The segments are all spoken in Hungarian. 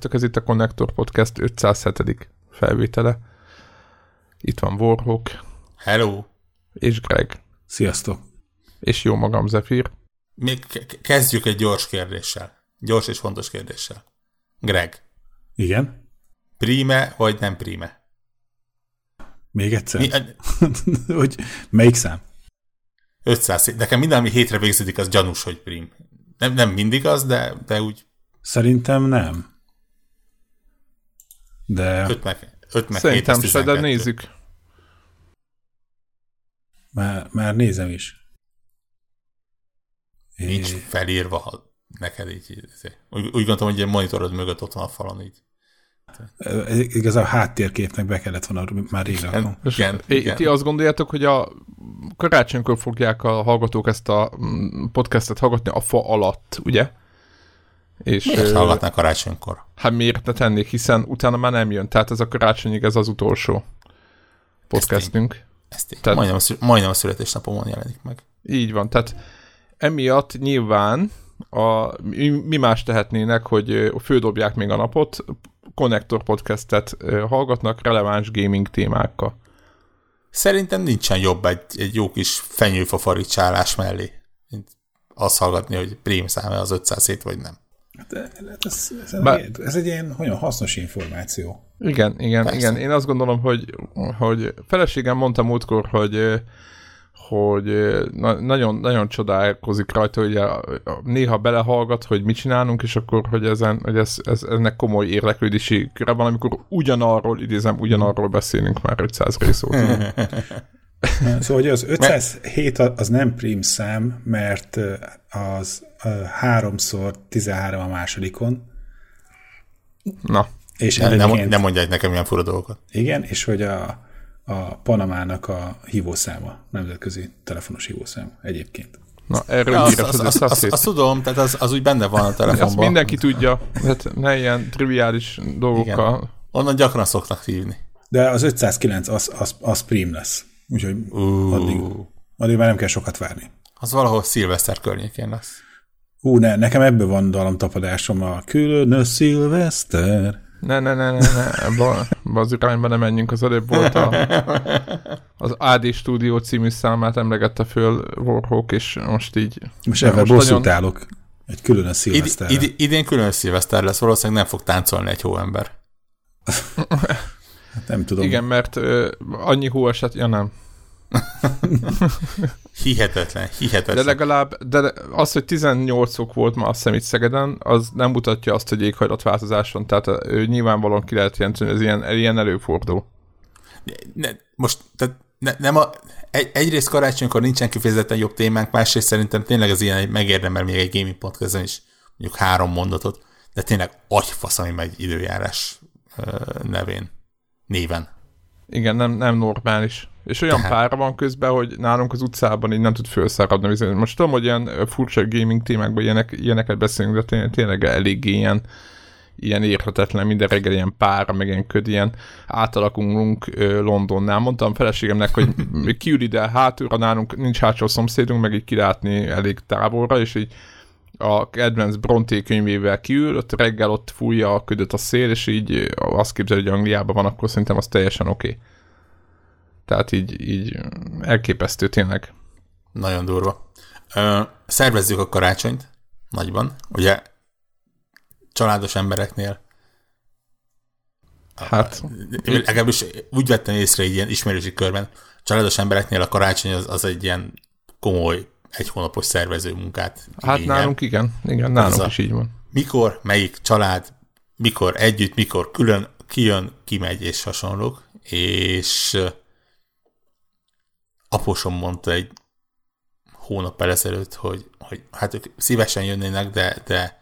sziasztok, ez itt a Connector Podcast 507. felvétele. Itt van Warhawk. Hello. És Greg. Sziasztok. És jó magam, Zephyr. Még kezdjük egy gyors kérdéssel. Gyors és fontos kérdéssel. Greg. Igen? Prime vagy nem prime? Még egyszer? Mi, hogy melyik szám? 500. Nekem minden, ami hétre végződik, az gyanús, hogy prim. Nem, nem mindig az, de, de úgy Szerintem nem. De... 5 meg, 5 meg Szerintem se, de nézzük. Már, már nézem is. Nincs felírva neked így. Úgy, úgy gondolom, hogy egy monitorod mögött ott van a falon így. Igaz, a háttérképnek be kellett volna már rég igen, igen, igen. Ti azt gondoljátok, hogy a karácsonykor fogják a hallgatók ezt a mm, podcastet hallgatni a fa alatt, ugye? És, miért hallgatnák karácsonykor? Hát miért ne tennék, hiszen utána már nem jön. Tehát ez a karácsonyig ez az utolsó podcastünk. Ezt Tehát, majdnem, a, majdnem a születésnapomon jelenik meg. Így van, tehát emiatt nyilván a, mi, mi más tehetnének, hogy fődobják még a napot, Connector podcastet hallgatnak releváns gaming témákkal. Szerintem nincsen jobb egy, egy jó kis fenyőfa faricsálás mellé, mint azt hallgatni, hogy prém szám az 500 vagy nem. De, ez, ez, Bár... ez egy ilyen nagyon hasznos információ. Igen, igen, Persze. igen. Én azt gondolom, hogy, hogy feleségem mondta múltkor, hogy hogy na, nagyon, nagyon csodálkozik rajta, hogy a, a, néha belehallgat, hogy mit csinálunk, és akkor, hogy, ezen, hogy ez, ez, ennek komoly érdeklődési köre van, amikor ugyanarról, idézem, ugyanarról beszélünk már 500 rész óta. Szóval hogy az 507 az nem prim szám, mert az 3-szor 13 a másodikon. Na. És nem, nem, nem mondják nekem ilyen fura dolgokat. Igen, és hogy a, a Panamának a hívószáma, nemzetközi telefonos hívószám egyébként. Na, erről ja, azt, azt, azt, azt, azt tudom, tehát az, az úgy benne van a telefonban. Azt mindenki tudja, hát ne ilyen triviális dolgokkal. Igen. Onnan gyakran szoktak hívni. De az 509 az, az, az prim lesz. Úgyhogy uh. addig, addig már nem kell sokat várni. Az valahol szilveszter környékén lesz. Ú, ne, nekem ebből van dalomtapadásom a különös szilveszter. Ne, ne, ne, ne, ne, ebbe, ebbe az irányba nem menjünk, az előbb volt a, az AD Studio című számát emlegette föl Warhawk, és most így... Most ebben bosszút nagyon... állok. Egy különös szilveszter. Id, id, idén különös szilveszter lesz, valószínűleg nem fog táncolni egy hóember. hát nem tudom. Igen, mert ö, annyi hó esett, ja nem. hihetetlen, hihetetlen. De legalább, de az, hogy 18 fok volt ma azt hiszem itt Szegeden, az nem mutatja azt, hogy éghajlatváltozás van, tehát ő nyilvánvalóan ki lehet jelenteni, ez ilyen, ilyen előfordul. Ne, ne, most, tehát ne, nem a, egy, egyrészt karácsonykor nincsen kifejezetten jobb témánk, másrészt szerintem tényleg az ilyen megérdemel még egy gaming podcaston is mondjuk három mondatot, de tényleg agyfasz, ami megy időjárás nevén, néven. Igen, nem, nem normális. És olyan Tehát. pár van közben, hogy nálunk az utcában így nem tud felszáradni. Most tudom, hogy ilyen furcsa gaming témákban ilyenek, ilyeneket beszélünk, de tényleg, tényleg elég ilyen, ilyen érhetetlen, minden reggel ilyen pár, meg ilyen köd, ilyen átalakulunk Londonnál. Mondtam feleségemnek, hogy kiül ide hátulra, nálunk nincs hátsó szomszédunk, meg így kilátni elég távolra, és így a kedvenc Bronté könyvével kiül, ott reggel ott fújja a ködöt a szél, és így azt képzel, hogy Angliában van, akkor szerintem az teljesen oké. Okay. Tehát így, így elképesztő tényleg. Nagyon durva. Ö, szervezzük a karácsonyt nagyban. Ugye családos embereknél Hát. Legalábbis úgy vettem észre egy ilyen ismerősi körben, családos embereknél a karácsony az, az egy ilyen komoly egy hónapos szervező munkát. Hát igényel. nálunk igen, igen, nálunk is így van. Mikor, melyik család, mikor együtt, mikor külön, kijön, kimegy és hasonlók, és apósom mondta egy hónap ezelőtt, hogy, hogy hát ők szívesen jönnének, de, de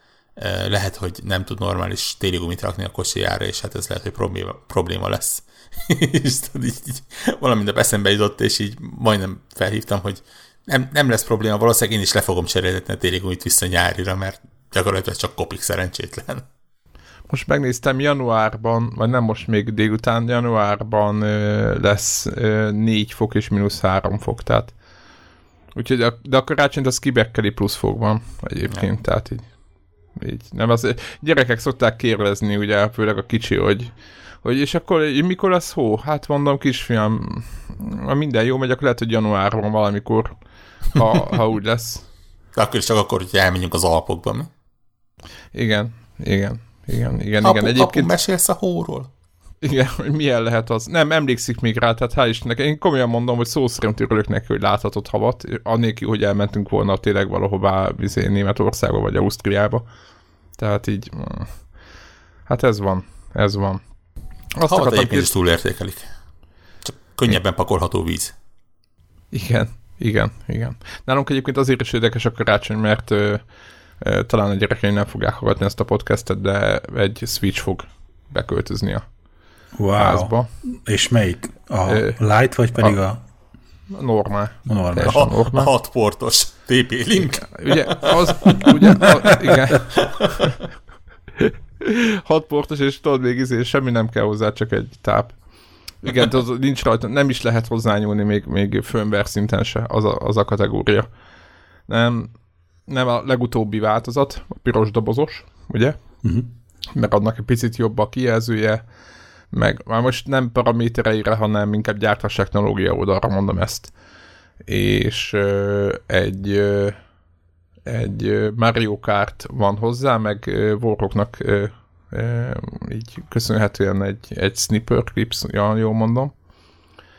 lehet, hogy nem tud normális térigumit rakni a kocsijára, és hát ez lehet, hogy probléma, probléma lesz. és tudod, így, így valami eszembe jutott, és így majdnem felhívtam, hogy nem, nem lesz probléma, valószínűleg én is le fogom cserélni a térigumit vissza nyárira, mert gyakorlatilag csak kopik szerencsétlen. Most megnéztem, januárban, vagy nem most még délután, januárban ö, lesz ö, 4 fok és mínusz 3 fok, tehát úgyhogy a, de a karácsonyt az kibekkeli plusz fokban egyébként, ja. tehát így így. Nem, az gyerekek szokták kérdezni, ugye, főleg a kicsi, hogy, hogy és akkor mikor lesz hó? Hát mondom, kisfiam, ha minden jó megy, akkor lehet, hogy januárban valamikor, ha, ha úgy lesz. De akkor is csak akkor, hogy elmenjünk az Alpokba, mi? Igen, igen, igen, igen, apu, igen. Egyébként... Apu, mesélsz a hóról? Igen, hogy milyen lehet az. Nem, emlékszik még rá, tehát hál' Istennek. Én komolyan mondom, hogy szó szerint örülök neki, hogy láthatott havat, annélkül, hogy elmentünk volna tényleg valahová izé, Németországba vagy Ausztriába. Tehát így, mm, hát ez van, ez van. Azt havat egyébként is túlértékelik. Csak könnyebben pakolható víz. Igen, igen, igen. Nálunk egyébként azért is érdekes a karácsony, mert ö, ö, talán a gyerekeim nem fogják hallgatni ezt a podcastet, de egy Switch fog beköltözni a wow. házba. És melyik? A ö, light, vagy pedig a... a normál. A normál. A, normál. a hat portos TP Link. Ugye, az, ugye, a, igen. hat portos, és tudod még izé, semmi nem kell hozzá, csak egy táp. Igen, az nincs rajta, nem is lehet hozzányúlni még, még firmware szinten se, az a, az a kategória. Nem, nem a legutóbbi változat, a piros dobozos, ugye? Uh-huh. Mert adnak egy picit jobb a kijelzője, meg már most nem paramétereire, hanem inkább gyártás technológia oldalra mondom ezt. És ö, egy ö, egy Mario Kart van hozzá, meg Warrocknak így köszönhetően egy, egy Snipper Clips, ja, jól mondom.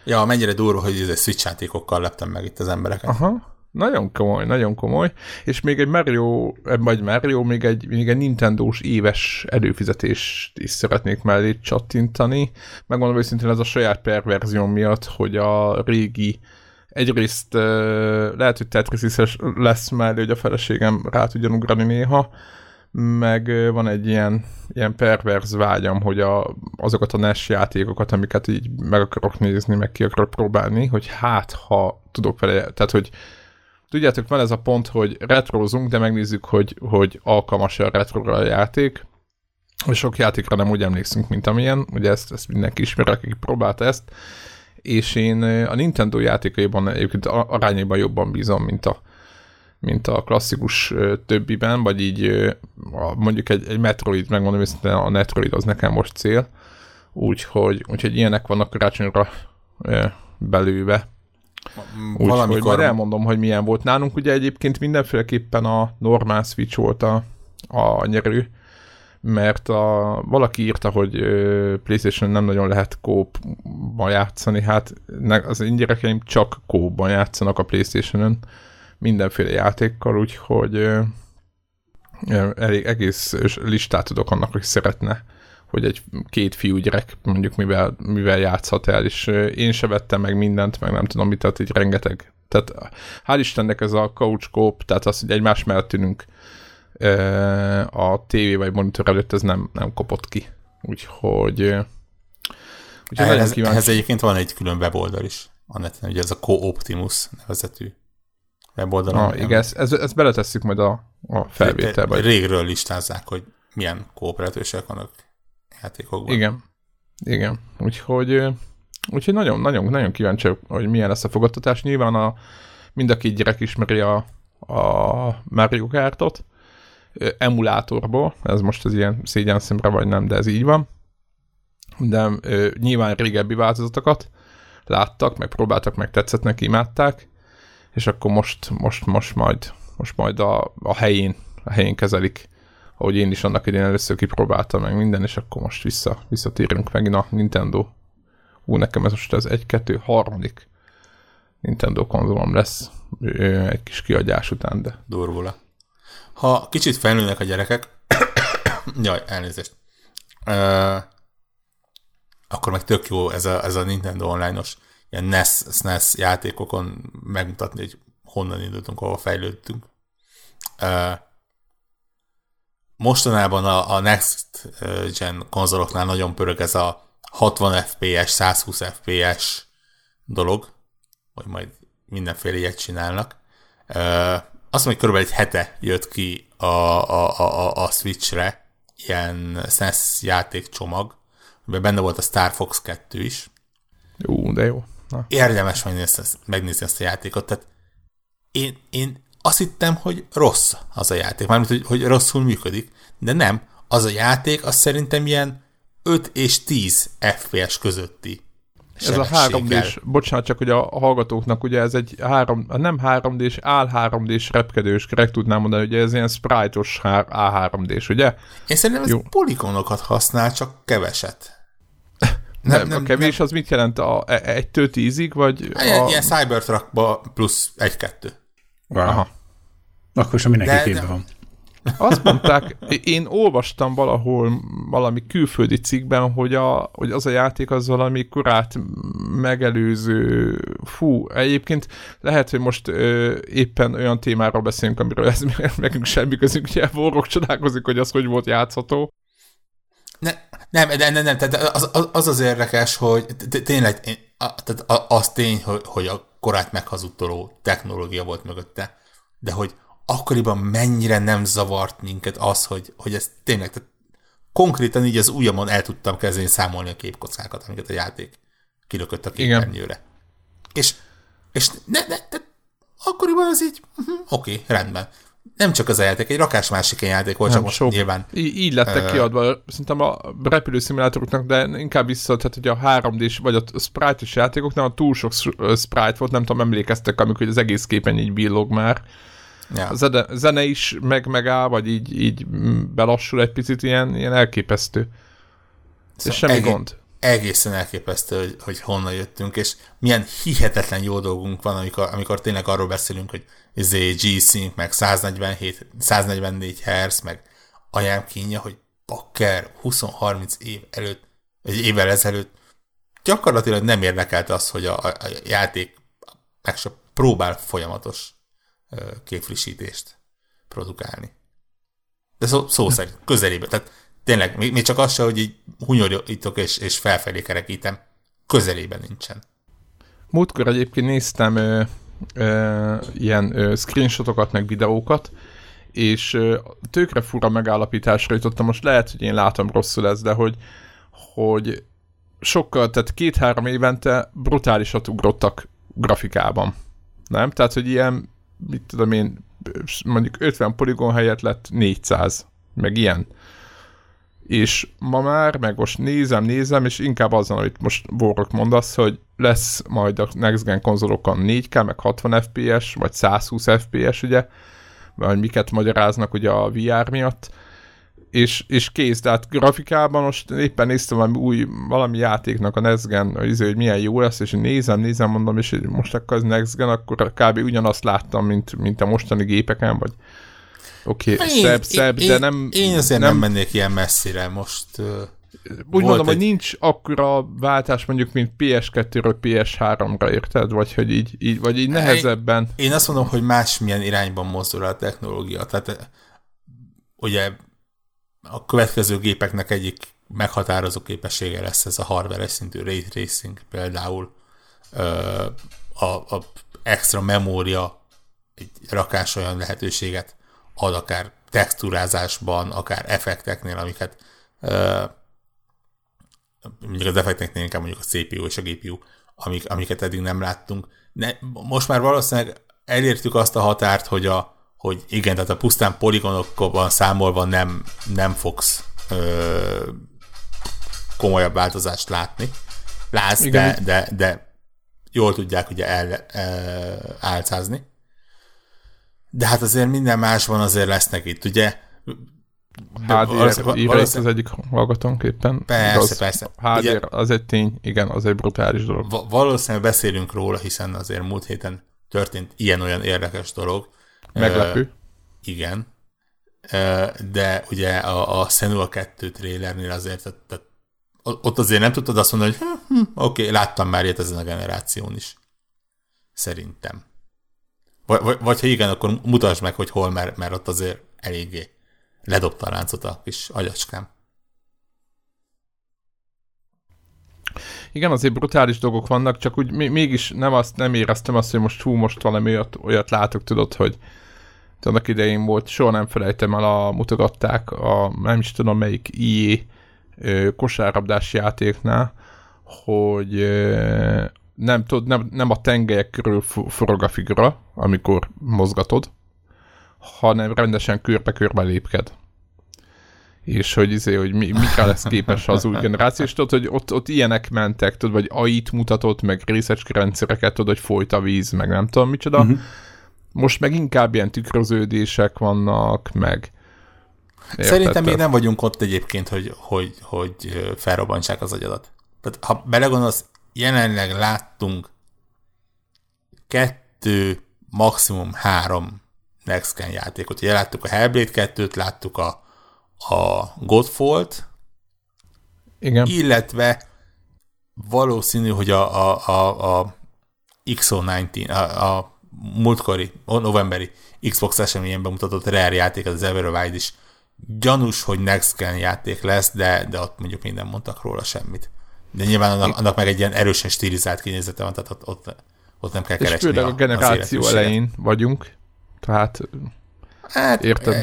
Ja, mennyire durva, hogy ez egy Switch játékokkal leptem meg itt az embereket. Aha, nagyon komoly, nagyon komoly. És még egy Mario, vagy Mario, még egy, még egy Nintendo-s éves előfizetést is szeretnék mellé csattintani. Megmondom őszintén ez a saját perverzió miatt, hogy a régi egyrészt lehet, hogy Tetris lesz mellé, hogy a feleségem rá tudjon ugrani néha, meg van egy ilyen, ilyen perverz vágyam, hogy a, azokat a NES játékokat, amiket így meg akarok nézni, meg ki akarok próbálni, hogy hát, ha tudok vele, tehát, hogy tudjátok, van ez a pont, hogy retrozunk, de megnézzük, hogy, hogy alkalmas a retrogra a játék, és sok játékra nem úgy emlékszünk, mint amilyen, ugye ezt, ezt mindenki ismer, aki próbálta ezt, és én a Nintendo játékaiban egyébként arányaiban jobban bízom, mint a, mint a klasszikus többiben, vagy így mondjuk egy, egy Metroid, megmondom hogy a Metroid az nekem most cél, úgyhogy, úgyhogy ilyenek vannak karácsonyra belőve. Úgyhogy majd elmondom, hogy milyen volt nálunk. Ugye egyébként mindenféleképpen a normál Switch volt a, a nyerő, mert a, valaki írta, hogy PlayStation nem nagyon lehet kópban játszani, hát az én gyerekeim csak kópban játszanak a PlayStation-ön, mindenféle játékkal, úgyhogy elég egész listát tudok annak, hogy szeretne, hogy egy két fiú gyerek mondjuk mivel, mivel játszhat el, és én se vettem meg mindent, meg nem tudom mit, tehát így rengeteg. Tehát hál' Istennek ez a couch coop, tehát az, hogy egymás mellett ülünk a tévé vagy monitor előtt, ez nem, nem kopott ki. Úgyhogy, úgyhogy ehhez, ehhez egyébként van egy külön weboldal is a neten, ugye ez a Co-Optimus nevezetű weboldalon. Ah, igen, ezt, ezt, ezt beletesszük majd a, a felvételbe. Régről listázzák, hogy milyen kooperatősek vannak játékokban. Igen, igen. Úgyhogy, úgyhogy nagyon, nagyon, nagyon kíváncsi, hogy milyen lesz a fogadtatás. Nyilván a, mind a két gyerek ismeri a, a Mario Kartot, emulátorból, ez most az ilyen szégyen szemre vagy nem, de ez így van. De ö, nyilván régebbi változatokat láttak, meg próbáltak, meg tetszett neki, imádták, és akkor most, most, most majd, most majd a, a helyén, a helyén kezelik, ahogy én is annak idén először kipróbáltam meg minden, és akkor most vissza, visszatérünk megint a Nintendo. Ú, nekem ez most az egy-kettő harmadik Nintendo konzolom lesz egy kis kiadás után, de... Durvula. Ha kicsit felnőnek a gyerekek, jaj, elnézést, uh, akkor meg tök jó ez a, ez a Nintendo Online-os ilyen NES, SNES játékokon megmutatni, hogy honnan indultunk, ahol fejlődtünk. Mostanában a, Next Gen konzoloknál nagyon pörög ez a 60 FPS, 120 FPS dolog, hogy majd mindenféle ilyet csinálnak. Azt mondom, hogy körülbelül egy hete jött ki a, a, a, a Switch-re ilyen SNES játékcsomag, amiben benne volt a Star Fox 2 is. Ú, de jó. Na. Érdemes megnézni megnézni ezt a játékot. Tehát én, én azt hittem, hogy rossz az a játék, mármint, hogy, hogy rosszul működik, de nem, az a játék, az szerintem ilyen 5 és 10 FPS közötti ez a 3 d bocsánat, csak hogy a hallgatóknak, ugye ez egy 3, nem 3D-s, áll 3D-s repkedős, kerek tudnám mondani, hogy ez ilyen sprite-os A3D-s, ugye? Én szerintem ez Jó. polikonokat használ, csak keveset. Nem, nem, nem, a kevés nem. az mit jelent? A, e, egy-től tízig, vagy? A... Ilyen Cybertruckba plusz egy-kettő. Wow. Aha. Akkor sem mindenki képben van. Azt mondták, én olvastam valahol valami külföldi cikkben, hogy, a, hogy az a játék az valami korát megelőző, fú, egyébként lehet, hogy most ö, éppen olyan témáról beszélünk, amiről ez nekünk semmi közünk, ugye Vorok csodálkozik, hogy az hogy volt játszható. Ne, nem, nem, nem, nem, tehát az, az, az az érdekes, hogy tényleg, tehát az tény, hogy, hogy a korát meghazudtoló technológia volt mögötte, de hogy akkoriban mennyire nem zavart minket az, hogy, hogy ez tényleg, tehát konkrétan így az ujjamon el tudtam kezdeni számolni a képkockákat, amiket a játék kilökött a képernyőre. És, és ne, ne, ne, akkoriban az így, uh-huh, oké, okay, rendben. Nem csak az a játék, egy rakás másik játék volt, nem, csak most nyilván. Így, így lettek uh, kiadva, szerintem a repülőszimulátoroknak, de inkább vissza, tehát hogy a 3D-s, vagy a sprite-os játékoknál a túl sok sprite volt, nem tudom, emlékeztek, amikor az egész képen így billog már. Ja. A zene, zene is meg megáll, vagy így, így belassul egy picit, ilyen, ilyen elképesztő. Szóval és semmi egész, gond. Egészen elképesztő, hogy, hogy honnan jöttünk, és milyen hihetetlen jó dolgunk van, amikor, amikor tényleg arról beszélünk, hogy izé G-Sync, meg 147, 144 Hz, meg anyám kínja, hogy bakker 20-30 év előtt, egy évvel ezelőtt gyakorlatilag nem érdekelte az, hogy a, a, a játék meg se próbál folyamatos képfrissítést produkálni. De szó, szó szerint, közelébe. Tehát tényleg, még, még csak az se, hogy így hunyorítok és, és felfelé kerekítem, közelében nincsen. Múltkor egyébként néztem ö, ilyen screenshotokat, meg videókat, és ö, tőkre fura megállapításra jutottam, most lehet, hogy én látom rosszul ez, de hogy, hogy sokkal, tehát két-három évente brutálisat ugrottak grafikában. Nem? Tehát, hogy ilyen mit tudom én, mondjuk 50 poligon helyett lett 400, meg ilyen. És ma már, meg most nézem, nézem, és inkább azon, amit most Borok mondasz, hogy lesz majd a Next Gen konzolokon 4K, meg 60 FPS, vagy 120 FPS, ugye, vagy miket magyaráznak ugye a VR miatt, és, és kész, tehát grafikában most éppen néztem valami új, valami játéknak a Next Gen, hogy, izé, hogy milyen jó lesz, és nézem, nézem, mondom, és most akkor az Next Gen, akkor kb. ugyanazt láttam, mint, mint a mostani gépeken, vagy oké, okay, szebb, szebb, én, de nem... Én azért nem, nem mennék ilyen messzire, most... Úgy mondom, egy... hogy nincs akkora váltás mondjuk, mint PS2-ről PS3-ra, érted? Vagy hogy így, így, vagy így nehezebben. Én, azt mondom, hogy másmilyen irányban mozdul a technológia. Tehát ugye a következő gépeknek egyik meghatározó képessége lesz ez a hardware szintű ray tracing például a, a extra memória egy rakás olyan lehetőséget ad akár texturázásban, akár effekteknél, amiket mondjuk az effekteknél inkább mondjuk a CPU és a GPU, amik, amiket eddig nem láttunk. De most már valószínűleg elértük azt a határt, hogy a, hogy igen, tehát a pusztán poligonokban számolva nem, nem fogsz ö, komolyabb változást látni. Látsz, de, de, de jól tudják ugye el, el, álcázni. De hát azért minden másban azért lesznek itt, ugye? HDR az, az egyik hallgatónk éppen. Persze, az, persze. HDR ugye, az egy tény, igen, az egy brutális dolog. Valószínűleg beszélünk róla, hiszen azért múlt héten történt ilyen-olyan érdekes dolog, Meglepő. Uh, igen. Uh, de ugye a, a Senua 2 trailernél azért tehát, tehát, ott azért nem tudtad azt mondani, hogy hm, hm, oké, okay, láttam már ilyet ezen a generáción is. Szerintem. Vagy, vagy, vagy ha igen, akkor mutasd meg, hogy hol, mert, mert ott azért eléggé ledobta a láncot a kis agyacskám. Igen, azért brutális dolgok vannak, csak úgy mégis nem azt nem éreztem azt, hogy most hú, most valami olyat, olyat látok, tudod, hogy annak idején volt, soha nem felejtem el, a, mutogatták a nem is tudom melyik IE kosárlabdás játéknál, hogy nem, tud, nem, nem a tengelyek körül forog a figura, amikor mozgatod, hanem rendesen körbe-körbe lépked és hogy, izé, hogy mi, mikre lesz képes az új generáció, és tudod, hogy ott, ott ilyenek mentek, tudod, vagy AI-t mutatott, meg részecske rendszereket, tudod, hogy folyt a víz, meg nem tudom micsoda. Uh-huh. Most meg inkább ilyen tükröződések vannak, meg Érted? Szerintem még nem vagyunk ott egyébként, hogy, hogy, hogy felrobbantsák az agyadat. Tehát, ha belegondolsz, jelenleg láttunk kettő, maximum három Next Gen játékot. Ugye láttuk a Hellblade 2-t, láttuk a, a Godfall-t, Igen. illetve valószínű, hogy a, a, a, a XO19, a, a múltkori, novemberi Xbox eseményen mutatott Rare játék, az Everwild is gyanús, hogy Next Gen játék lesz, de, de ott mondjuk minden mondtak róla semmit. De nyilván annak, annak meg egy ilyen erősen stilizált kinézete van, tehát ott, ott, ott nem kell és keresni főleg a, a generáció elején vagyunk, tehát Hát, Érted?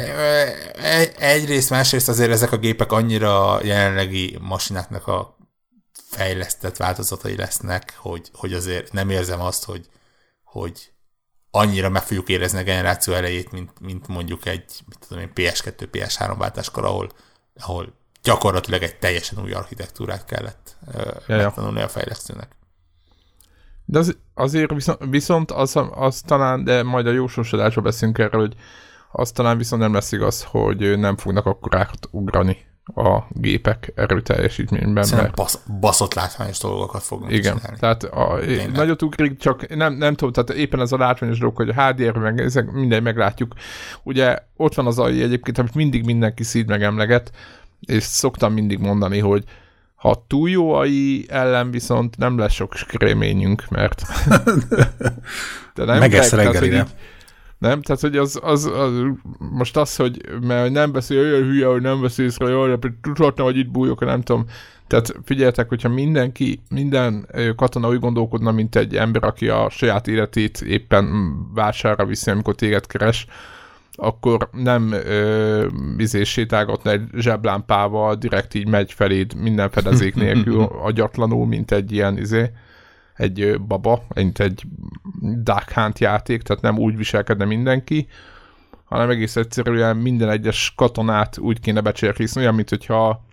Egyrészt, másrészt azért ezek a gépek annyira jelenlegi masináknak a fejlesztett változatai lesznek, hogy, hogy azért nem érzem azt, hogy, hogy annyira meg fogjuk érezni a generáció elejét, mint, mint mondjuk egy mit tudom én, PS2, PS3 váltáskor, ahol, ahol gyakorlatilag egy teljesen új architektúrát kellett ja, megtanulni a fejlesztőnek. De az, azért viszont, viszont az, az talán, de majd a jósosodásban beszélünk erről, hogy az talán viszont nem lesz igaz, hogy nem fognak akkor ugrani a gépek erőteljesítményben. Szerintem mert... basz, baszott látványos dolgokat fognak Igen, csinálni. tehát a, nagyot ugrik, csak nem, nem tudom, tehát éppen ez a látványos dolog, hogy a HDR, meg ezek minden meglátjuk. Ugye ott van az AI egyébként, amit mindig mindenki szíd meg emleget, és szoktam mindig mondani, hogy ha túl jó AI ellen viszont nem lesz sok skréményünk, mert de nem Megesz reggelire. Nem? Tehát, hogy az, az, az, most az, hogy mert nem beszél olyan hülye, hogy nem észre, jaj, de tudhatna, hogy itt bújok, nem tudom. Tehát figyeljetek, hogyha mindenki, minden katona úgy gondolkodna, mint egy ember, aki a saját életét éppen vásárra viszi, amikor téged keres, akkor nem ö, izé sétálgatna egy zseblámpával, direkt így megy feléd minden fedezék nélkül agyatlanul, mint egy ilyen izé, egy baba, mint egy Dark Hunt játék, tehát nem úgy viselkedne mindenki, hanem egész egyszerűen minden egyes katonát úgy kéne becsérkészni, olyan, mint hogyha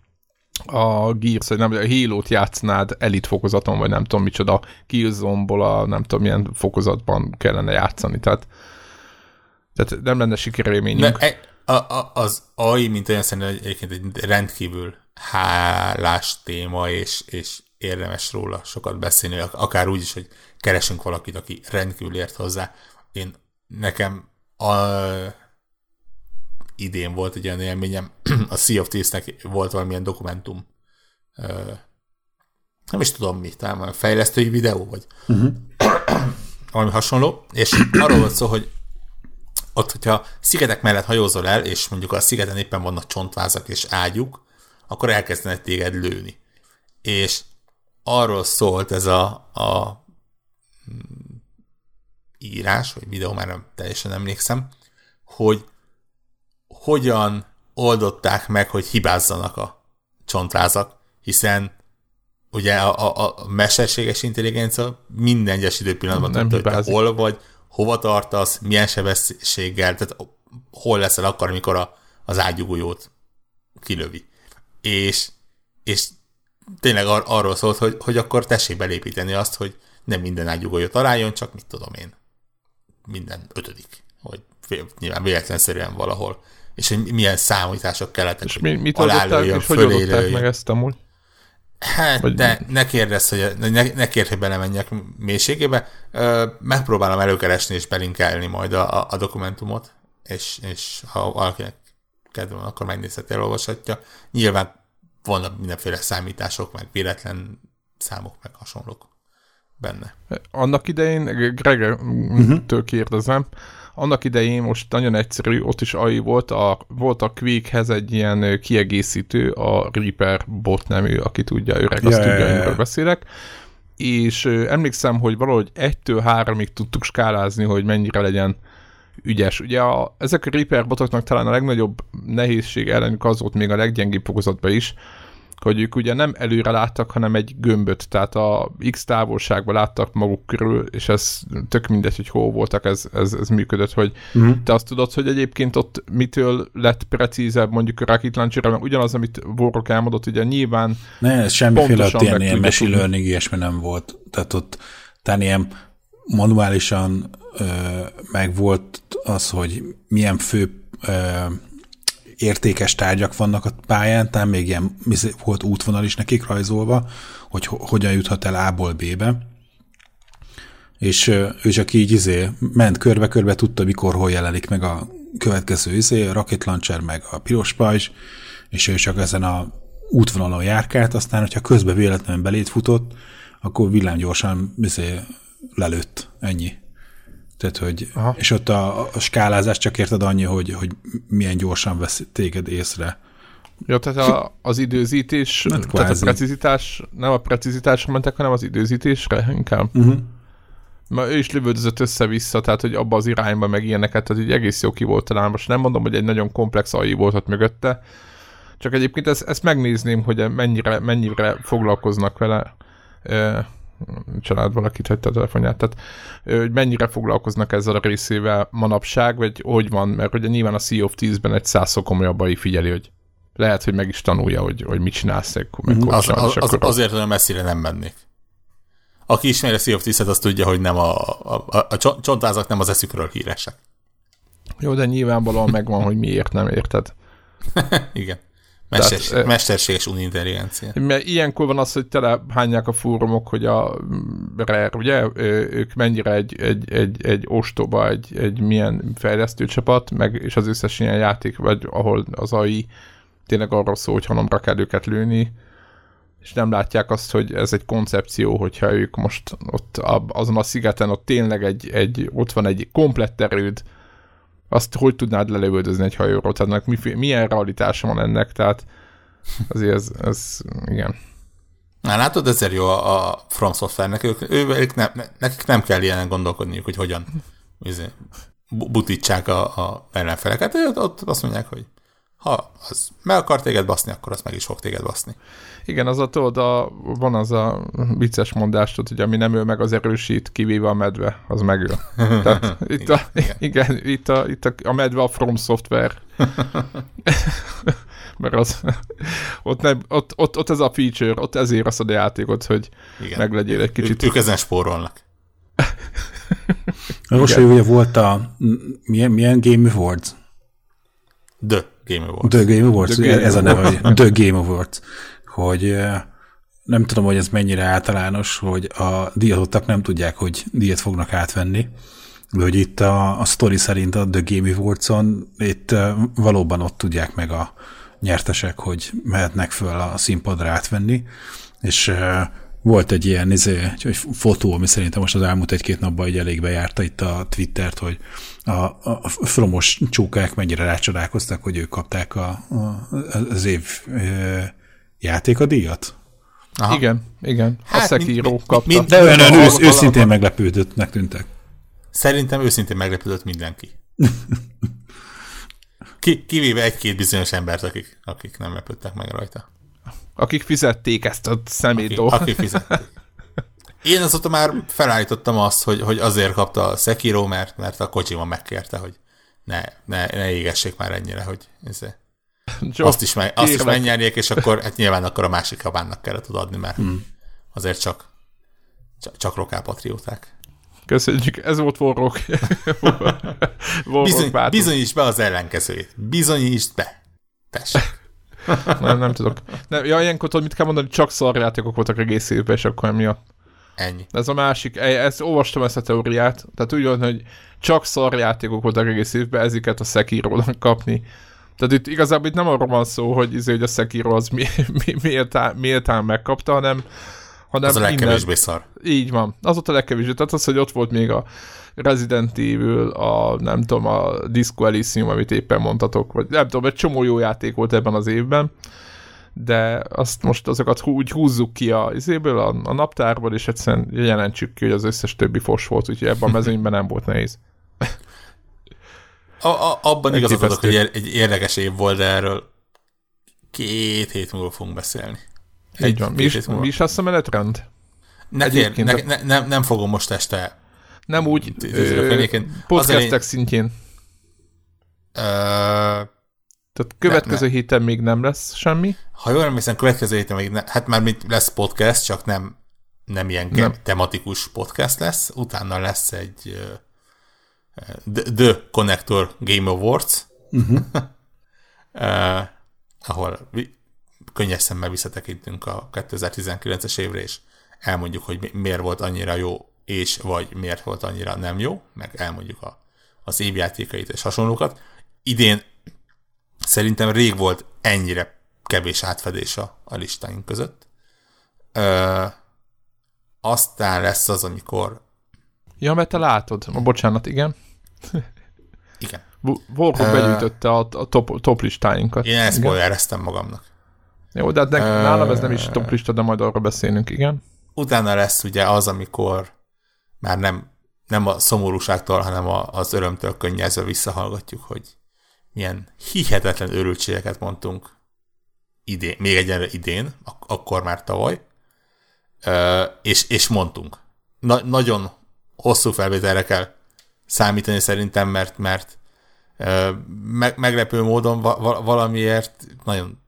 a Gears, vagy nem, a Halo-t játsznád elit fokozaton, vagy nem tudom micsoda, Killzone-ból a nem tudom milyen fokozatban kellene játszani, tehát, tehát nem lenne sikerélményünk. De a, a, az AI, mint olyan szerintem egyébként egy rendkívül hálás téma, és, és érdemes róla sokat beszélni, akár úgy is, hogy keresünk valakit, aki rendkívül ért hozzá. Én nekem a, idén volt egy olyan élményem, a Sea of Thieves-nek volt valamilyen dokumentum, nem is tudom mi, talán a fejlesztői videó, vagy uh-huh. valami hasonló, és arról volt szó, hogy ott, hogyha szigetek mellett hajózol el, és mondjuk a szigeten éppen vannak csontvázak és ágyuk, akkor elkezdenek téged lőni. És arról szólt ez a, a írás, vagy videó, már nem teljesen emlékszem, hogy hogyan oldották meg, hogy hibázzanak a csontrázak, hiszen ugye a, a, a mesterséges intelligencia minden egyes időpillanatban nem tudja, hogy hol vagy, hova tartasz, milyen sebességgel, tehát hol leszel akkor, amikor a, az ágyugójót kilövi. És, és tényleg ar- arról szólt, hogy, hogy akkor tessék belépíteni azt, hogy nem minden ágyugója találjon, csak mit tudom én, minden ötödik, vagy nyilván véletlenszerűen valahol. És hogy milyen számítások kellettek, és mi, mit oldották, és hogy oldották meg ezt amúgy? Hát, vagy... de ne kérdezz, hogy ne, ne kérd, hogy belemenjek mélységébe. Megpróbálom előkeresni és belinkelni majd a, a, a dokumentumot, és, és ha valakinek kedve van, akkor megnézheti, elolvashatja. Nyilván vannak mindenféle számítások, meg véletlen számok, meg hasonlók benne. Annak idején, Greg-től kérdezem, annak idején most nagyon egyszerű, ott is AI volt, a, volt a Quake-hez egy ilyen kiegészítő, a Reaper bot nemű, aki tudja, öreg, azt yeah, tudja, yeah. beszélek, és emlékszem, hogy valahogy egytől háromig tudtuk skálázni, hogy mennyire legyen ügyes. Ugye a, ezek a Reaper botoknak talán a legnagyobb nehézség ellenük az volt még a leggyengébb fokozatban is, hogy ők ugye nem előre láttak, hanem egy gömböt, tehát a X távolságban láttak maguk körül, és ez tök mindegy, hogy hol voltak, ez, ez, ez működött, hogy mm. te azt tudod, hogy egyébként ott mitől lett precízebb mondjuk a Rocket launcher mert ugyanaz, amit Vorok elmondott, ugye nyilván Ne, semmiféle ott ilyen, ilyen machine learning ilyesmi nem volt, tehát ott tehát ilyen manuálisan ö, meg volt az, hogy milyen fő ö, értékes tárgyak vannak a pályán, tehát még ilyen volt útvonal is nekik rajzolva, hogy hogyan juthat el A-ból B-be. És ő csak így izé ment körbe-körbe, tudta, mikor, hol jelenik meg a következő izé, a rocket launcher, meg a piros pajzs, és ő csak ezen a útvonalon járkált, aztán, hogyha közben véletlenül belét futott, akkor villámgyorsan izé, lelőtt. Ennyi. Tehát, hogy, Aha. és ott a, a skálázás csak érted annyi, hogy, hogy milyen gyorsan vesz téged észre. Ja, tehát a, az időzítés, hát tehát a precizitás, nem a precizitásra mentek, hanem az időzítésre inkább. Uh-huh. Mert ő is lövöldözött össze-vissza, tehát hogy abba az irányba meg ilyeneket, tehát így egész jó ki volt talán. Most nem mondom, hogy egy nagyon komplex AI volt ott mögötte, csak egyébként ezt, ezt megnézném, hogy mennyire, mennyire foglalkoznak vele család valakit hagyta a telefonját, tehát hogy mennyire foglalkoznak ezzel a részével manapság, vagy hogy van, mert ugye nyilván a Sea of Thieves-ben egy százszor komolyabban figyeli, hogy lehet, hogy meg is tanulja, hogy, hogy mit csinálsz, meg mm, az, az, az, azért olyan messzire nem mennék. Aki ismeri a Sea of Thieves-et, az tudja, hogy nem a, a, a, a csontázak nem az eszükről híresek. Jó, de nyilvánvalóan megvan, hogy miért nem érted. Igen. Mesterség, Tehát, mesterséges unintelligencia. Mert ilyenkor van az, hogy hányják a fórumok, hogy a Rare, ugye, ők mennyire egy, egy, egy, egy ostoba, egy, egy milyen fejlesztő csapat, meg, és az összes ilyen játék, vagy ahol az AI tényleg arról szól, hogy hanomra kell őket lőni, és nem látják azt, hogy ez egy koncepció, hogyha ők most ott azon a szigeten ott tényleg egy, egy ott van egy komplett erőd, azt hogy tudnád lelövöldözni egy hajóról, tehát mi, milyen realitása van ennek, tehát azért ez, ez igen. Na látod, ezért jó a, a From Software-nek, ők, ők nem, nekik nem kell ilyen gondolkodniuk, hogy hogyan izé, butítsák a, a ellenfeleket, ők ott azt mondják, hogy ha az meg akar téged baszni, akkor az meg is fog téged baszni. Igen, az a, tudod, a, van az a vicces mondás, hogy ami nem öl meg, az erősít, kivéve a medve, az megöl. Tehát itt a, igen, igen, itt, a, itt a, a medve a From Software. Mert az, ott, nem, ott, ott, ott, ez a feature, ott ezért az a játékot, hogy igen. meglegyél egy kicsit. Ő, ők ezen spórolnak. Most, hogy ugye volt a milyen, milyen Game Awards? The Game Awards. The Game Awards, The Game ez a neve, The Game Awards hogy nem tudom, hogy ez mennyire általános, hogy a díjazottak nem tudják, hogy díjat fognak átvenni, de hogy itt a, a story szerint a The Game Awards-on itt valóban ott tudják meg a nyertesek, hogy mehetnek föl a színpadra átvenni, és volt egy ilyen izé, egy fotó, ami szerintem most az elmúlt egy-két napban így elég bejárta itt a Twittert, hogy a, a fromos csókák mennyire rácsodálkoztak, hogy ők kapták a, a, az év játékadíjat? Aha. Igen, igen. Hát, a Sekiro kapta. Mind, de olyan ősz, őszintén meglepődöttnek tűntek. Szerintem őszintén meglepődött mindenki. Ki, kivéve egy-két bizonyos embert, akik, akik nem lepődtek meg rajta. Akik fizették ezt a szemétdó. Akik, akik fizették. Én azóta már felállítottam azt, hogy, hogy azért kapta a Sekiro, mert, mert a Kojima megkérte, hogy ne, ne, ne égessék már ennyire, hogy ezért Joe, azt is, meg, azt is megnyerjék, és akkor hát nyilván akkor a másik kabánnak kellett adni, mert hmm. azért csak, csak, csak rokálpatrióták. Köszönjük, ez volt Warrock. Bizony, bizonyíts be az ellenkezőjét. Bizonyítsd be. Tessék. nem, nem tudok. Nem, ja, ilyenkor tudod, mit kell mondani, csak szarjátékok voltak egész évben, és akkor emiatt. Ennyi. Ez a másik, ezt olvastam ezt a teóriát, tehát úgy van, hogy csak szarjátékok voltak egész évben, eziket a sekiro kapni. Tehát itt igazából itt nem arról van szó, hogy, izé, hogy a Sekiro az mi, mi, méltán, méltán megkapta, hanem, hanem az a legkevésbé innen, szar. Így van. Az ott a legkevésbé. Tehát az, hogy ott volt még a Resident Evil, a nem tudom, a Disco Elysium, amit éppen mondtatok, vagy nem tudom, egy csomó jó játék volt ebben az évben, de azt most azokat úgy húzzuk ki a, izéből, a, a naptárból, és egyszerűen jelentsük ki, hogy az összes többi fos volt, úgyhogy ebben a mezőnyben nem volt nehéz. A, a, abban igazat adok, hogy egy érdekes év volt, de erről két hét múlva fogunk beszélni. Így van. Mi is, mi is lesz a menetrend? Ne, tér, ne, ne, nem, nem fogom most este nem úgy podcastek szintjén. Tehát következő héten még nem lesz semmi? Ha jól emlékszem, következő héten még ne, hát már mint lesz podcast, csak nem, nem ilyen nem. tematikus podcast lesz. Utána lesz egy The, The Connector Game Awards, uh-huh. uh, ahol könnyes szemmel visszatekintünk a 2019-es évre, és elmondjuk, hogy miért volt annyira jó, és vagy miért volt annyira nem jó, meg elmondjuk a, az évjátékait és hasonlókat. Idén szerintem rég volt ennyire kevés átfedés a, a listáink között. Ö, aztán lesz az, amikor... Ja, mert te látod. A bocsánat, igen. Igen. Warhawk begyűjtötte a, a top, top listáinkat. Én ezt spoilereztem magamnak. Jó, de hát ne, nálam ez nem is top lista, de majd arra beszélünk, igen. Utána lesz ugye az, amikor már nem, nem a szomorúságtól, hanem a, az örömtől könnyezve visszahallgatjuk, hogy milyen hihetetlen örültségeket mondtunk idén, még egyenre idén, ak- akkor már tavaly, Ö, és, és mondtunk. Na, nagyon hosszú felvételre kell számítani szerintem, mert, mert me- meglepő módon va- valamiért nagyon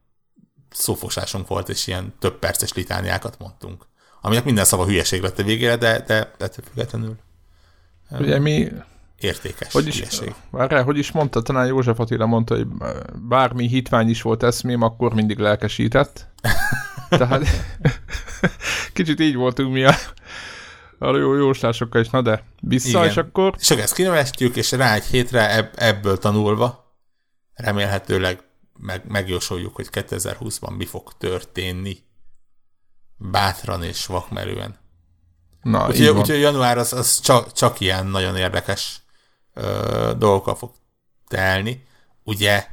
szófosásunk volt, és ilyen több perces litániákat mondtunk. Aminek minden szava hülyeség lett a végére, de, de, de függetlenül Ugye mi... Értékes hogy is, hülyeség. Várjál, hogy is mondta, talán József Attila mondta, hogy bármi hitvány is volt eszmém, akkor mindig lelkesített. Tehát kicsit így voltunk mi a, a jó jóslásokkal is, na de vissza, Igen. és akkor... És akkor ezt kinevestjük, és rá egy hétre ebb, ebből tanulva remélhetőleg meg, megjósoljuk, hogy 2020-ban mi fog történni. Bátran és vakmerően. Na, úgyhogy, úgyhogy január az, az csak, csak ilyen nagyon érdekes ö, dolgokkal fog telni. Ugye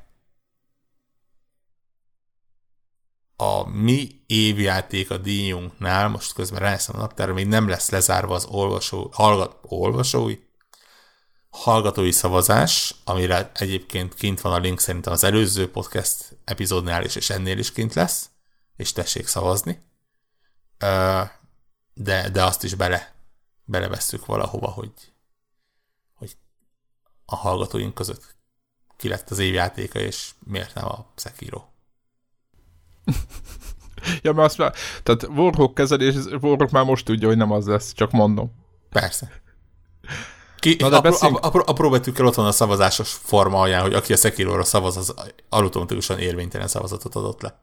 a mi évjáték a díjunknál, most közben rájöttem a naptára, még nem lesz lezárva az olvasó, hallgat, olvasói, hallgatói szavazás, amire egyébként kint van a link szerintem az előző podcast epizódnál is, és ennél is kint lesz, és tessék szavazni. De, de azt is bele, belevesszük valahova, hogy, hogy a hallgatóink között ki lett az évjátéka, és miért nem a Sekiro. Ja, mert azt már, tehát Warhawk kezelés, Warhawk már most tudja, hogy nem az lesz, csak mondom. Persze. Ki, Na, de apró, beszéljünk... apró, apró betűkkel ott van a szavazásos forma alján, hogy aki a Sekiro-ra szavaz, az automatikusan érvénytelen szavazatot adott le.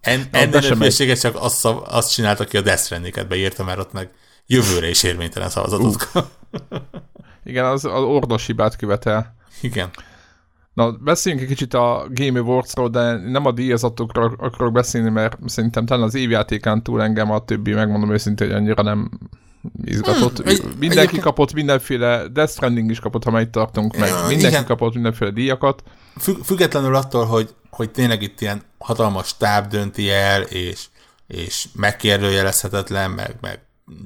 En, Na, ennél csak azt, szav, azt csinálta, aki a Death Stranding-et beírta, mert ott meg jövőre is érvénytelen szavazatot uh. Igen, az, az ordos hibát követel. Igen. Na, beszéljünk egy kicsit a Game Awards-ról, de nem a díjazatokról akarok beszélni, mert szerintem talán az évjátékán túl engem a többi, megmondom őszintén, hogy annyira nem izgatott. Hmm, egy, mindenki egyébként... kapott mindenféle, Death Stranding is kapott, ha már itt tartunk meg. Mindenki igen. kapott mindenféle díjakat. Függ, függetlenül attól, hogy, hogy tényleg itt ilyen hatalmas táb dönti el, és, és megkérdőjelezhetetlen, meg, meg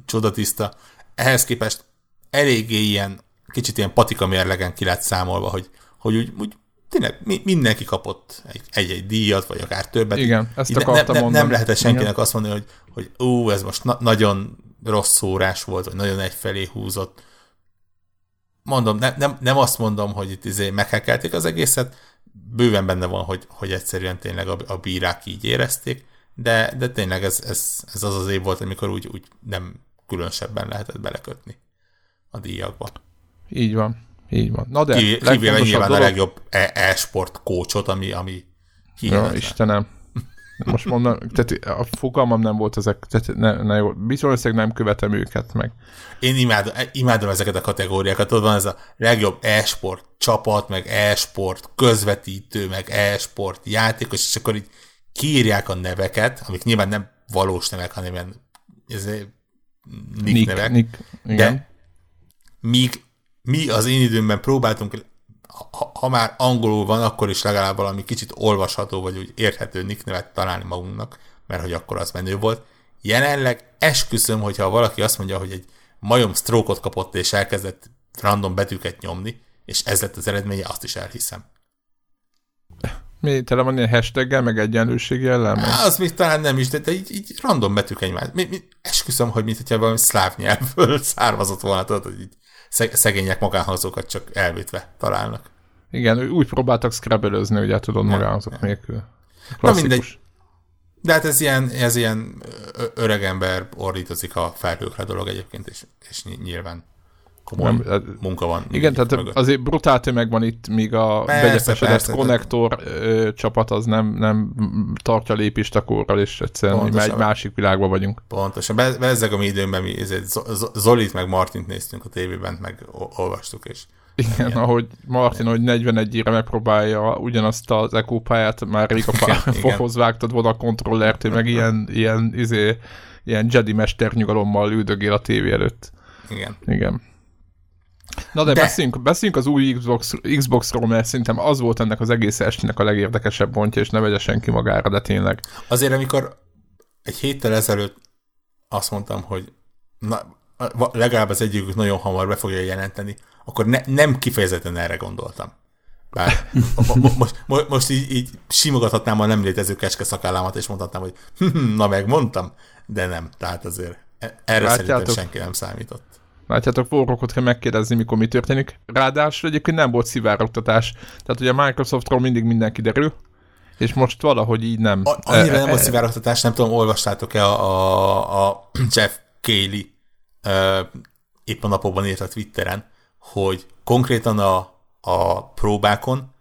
csodatiszta. Ehhez képest eléggé ilyen, kicsit ilyen patika mérlegen ki lett számolva, hogy, hogy úgy, úgy tényleg mindenki kapott egy-egy díjat, vagy akár többet. Igen, ezt akartam ne, ne, Nem lehetett senkinek Igen. azt mondani, hogy, hogy ó, ez most na- nagyon rossz szórás volt, vagy nagyon egyfelé húzott. Mondom, ne, nem, nem azt mondom, hogy itt izé meghekelték az egészet, bőven benne van, hogy, hogy egyszerűen tényleg a, a bírák így érezték, de, de tényleg ez, ez, ez az az év volt, amikor úgy, úgy nem különösebben lehetett belekötni a díjakba. Így van. Így van. Na de, Kivéve nyilván dolog... a legjobb e- e-sport kócsot, ami, ami hihetetlen. Ja, Istenem. Most mondom, tehát a fogalmam nem volt ezek, tehát ne, ne jó, bizonyos nem követem őket meg. Én imádom, imádom ezeket a kategóriákat, ott van ez a legjobb e-sport csapat, meg e-sport közvetítő, meg e-sport játékos, és akkor így kiírják a neveket, amik nyilván nem valós nevek, hanem ilyen ez nick, nick nevek, nick, igen. de míg mi az én időmben próbáltunk, ha, ha már angolul van, akkor is legalább valami kicsit olvasható, vagy úgy érthető nick nevet találni magunknak, mert hogy akkor az menő volt. Jelenleg esküszöm, hogyha valaki azt mondja, hogy egy majom stroke kapott, és elkezdett random betűket nyomni, és ez lett az eredménye, azt is elhiszem. Mi, tele van ilyen hashtaggel, meg egyenlőség jellem? Á, az még talán nem is, de, de így, így random betűk egymás. Mi, mi, esküszöm, hogy mint hogyha valami szláv nyelvből származott volna, tudod, hogy így szegények magánhangzókat csak elvétve találnak. Igen, úgy próbáltak scrabble ugye tudod, magánhangzók nélkül. Na mindegy. De hát ez ilyen, ez ilyen öregember ordítozik a felhőkre dolog egyébként, és, és nyilván komoly hát, munka van. Igen, tehát mögött. azért brutál tömeg van itt, míg a begyepesedett konnektor ö, csapat az nem, nem tartja lépést a korral, és egyszerűen Pontosan. egy másik világban vagyunk. Pontosan. Be, bezzeg a mi időmben mi Zolit meg Martint néztünk a tévében, meg olvastuk, és igen, igen, ahogy Martin, hogy 41 ére megpróbálja ugyanazt az pályát, már rég a pályához vágtad volna a kontrollert, meg ilyen, ilyen, izé, ilyen Jedi mester nyugalommal üldögél a tévé előtt. Igen. Igen. Na de, de... Beszéljünk, beszéljünk az új Xbox, Xbox-ról, mert szerintem az volt ennek az egész estének a legérdekesebb pontja, és ne vegye senki magára, de tényleg. Azért, amikor egy héttel ezelőtt azt mondtam, hogy na, legalább az egyikük nagyon hamar be fogja jelenteni, akkor ne, nem kifejezetten erre gondoltam. Bár most, most, most így, így simogathatnám a nem létező keske szakállámat, és mondhatnám, hogy na megmondtam, de nem. Tehát azért e- erre Látjátok? szerintem senki nem számított. Látjátok, forrókot kell megkérdezni, mikor mi történik. Ráadásul egyébként nem volt szivárogtatás. Tehát ugye a Microsoftról mindig minden kiderül, és most valahogy így nem. A, annyira e, nem volt e, szivárogtatás, nem tudom, olvastátok-e a, a, a Jeff Cayley uh, épp a napokban írt a Twitteren, hogy konkrétan a, a próbákon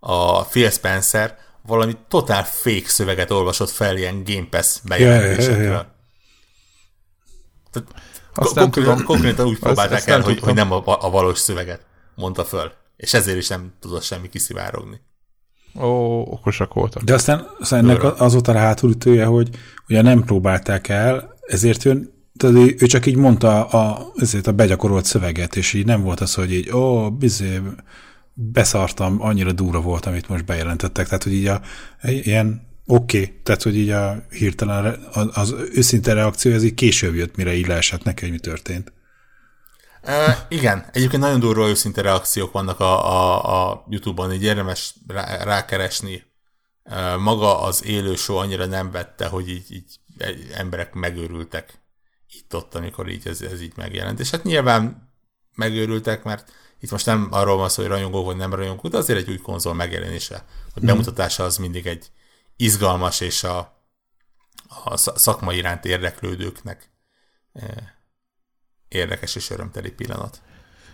a Phil Spencer valami totál fake szöveget olvasott fel ilyen Game Pass bejelentésekről. Yeah, yeah, yeah. Azt nem tudom. Konkrétan úgy próbálták el, hogy, hogy nem a, a valós szöveget mondta föl. És ezért is nem tudott semmi kiszivárogni. Ó, okosak voltak. De aztán, aztán ennek az volt a hátulütője, hogy ugye nem próbálták el, ezért jön, tehát ő csak így mondta a, ezért a begyakorolt szöveget, és így nem volt az, hogy így, ó, bizé, beszartam, annyira durva volt, amit most bejelentettek. Tehát, hogy így a, ilyen Oké, okay. tehát hogy így a hirtelen az, őszinte reakció, ez így később jött, mire így leesett neki, hogy mi történt. E, igen, egyébként nagyon durva őszinte reakciók vannak a, a, a YouTube-on, így érdemes rá, rákeresni. E, maga az élő show annyira nem vette, hogy így, így emberek megőrültek itt ott, amikor így ez, ez így megjelent. És hát nyilván megőrültek, mert itt most nem arról van szó, hogy rajongó vagy nem rajongó, de azért egy új konzol megjelenése, a bemutatása az mindig egy, izgalmas és a, a szakma iránt érdeklődőknek érdekes és örömteli pillanat.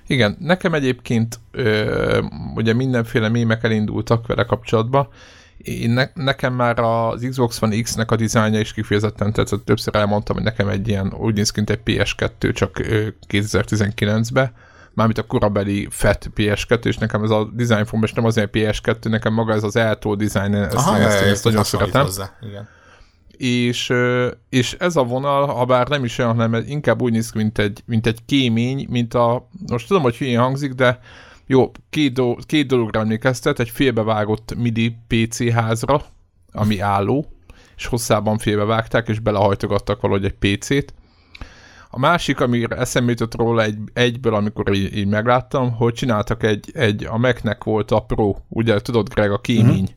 Igen, nekem egyébként ö, ugye mindenféle mémek elindultak vele kapcsolatban, én ne, nekem már az Xbox One X-nek a dizájnja is kifejezetten tetszett, többször elmondtam, hogy nekem egy ilyen úgy néz ki, mint egy PS2, csak 2019-ben, mármint a korabeli FET PS2, és nekem ez a design form, és nem azért PS2, nekem maga ez az eltó design, ezt, Aha, ezt, ezt, ezt nagyon szeretem. Igen. És, és ez a vonal, ha bár nem is olyan, hanem inkább úgy néz ki, mint egy, mint egy kémény, mint a, most tudom, hogy hülyén hangzik, de jó, két, do, két dologra emlékeztet, egy félbevágott MIDI PC házra, ami álló, és hosszában félbevágták, és belehajtogattak valahogy egy PC-t, a másik, amire eszembe jutott róla egy, egyből, amikor így, így megláttam, hogy csináltak egy, egy, a Mac-nek volt a Pro, ugye tudod Greg, a kémény, uh-huh.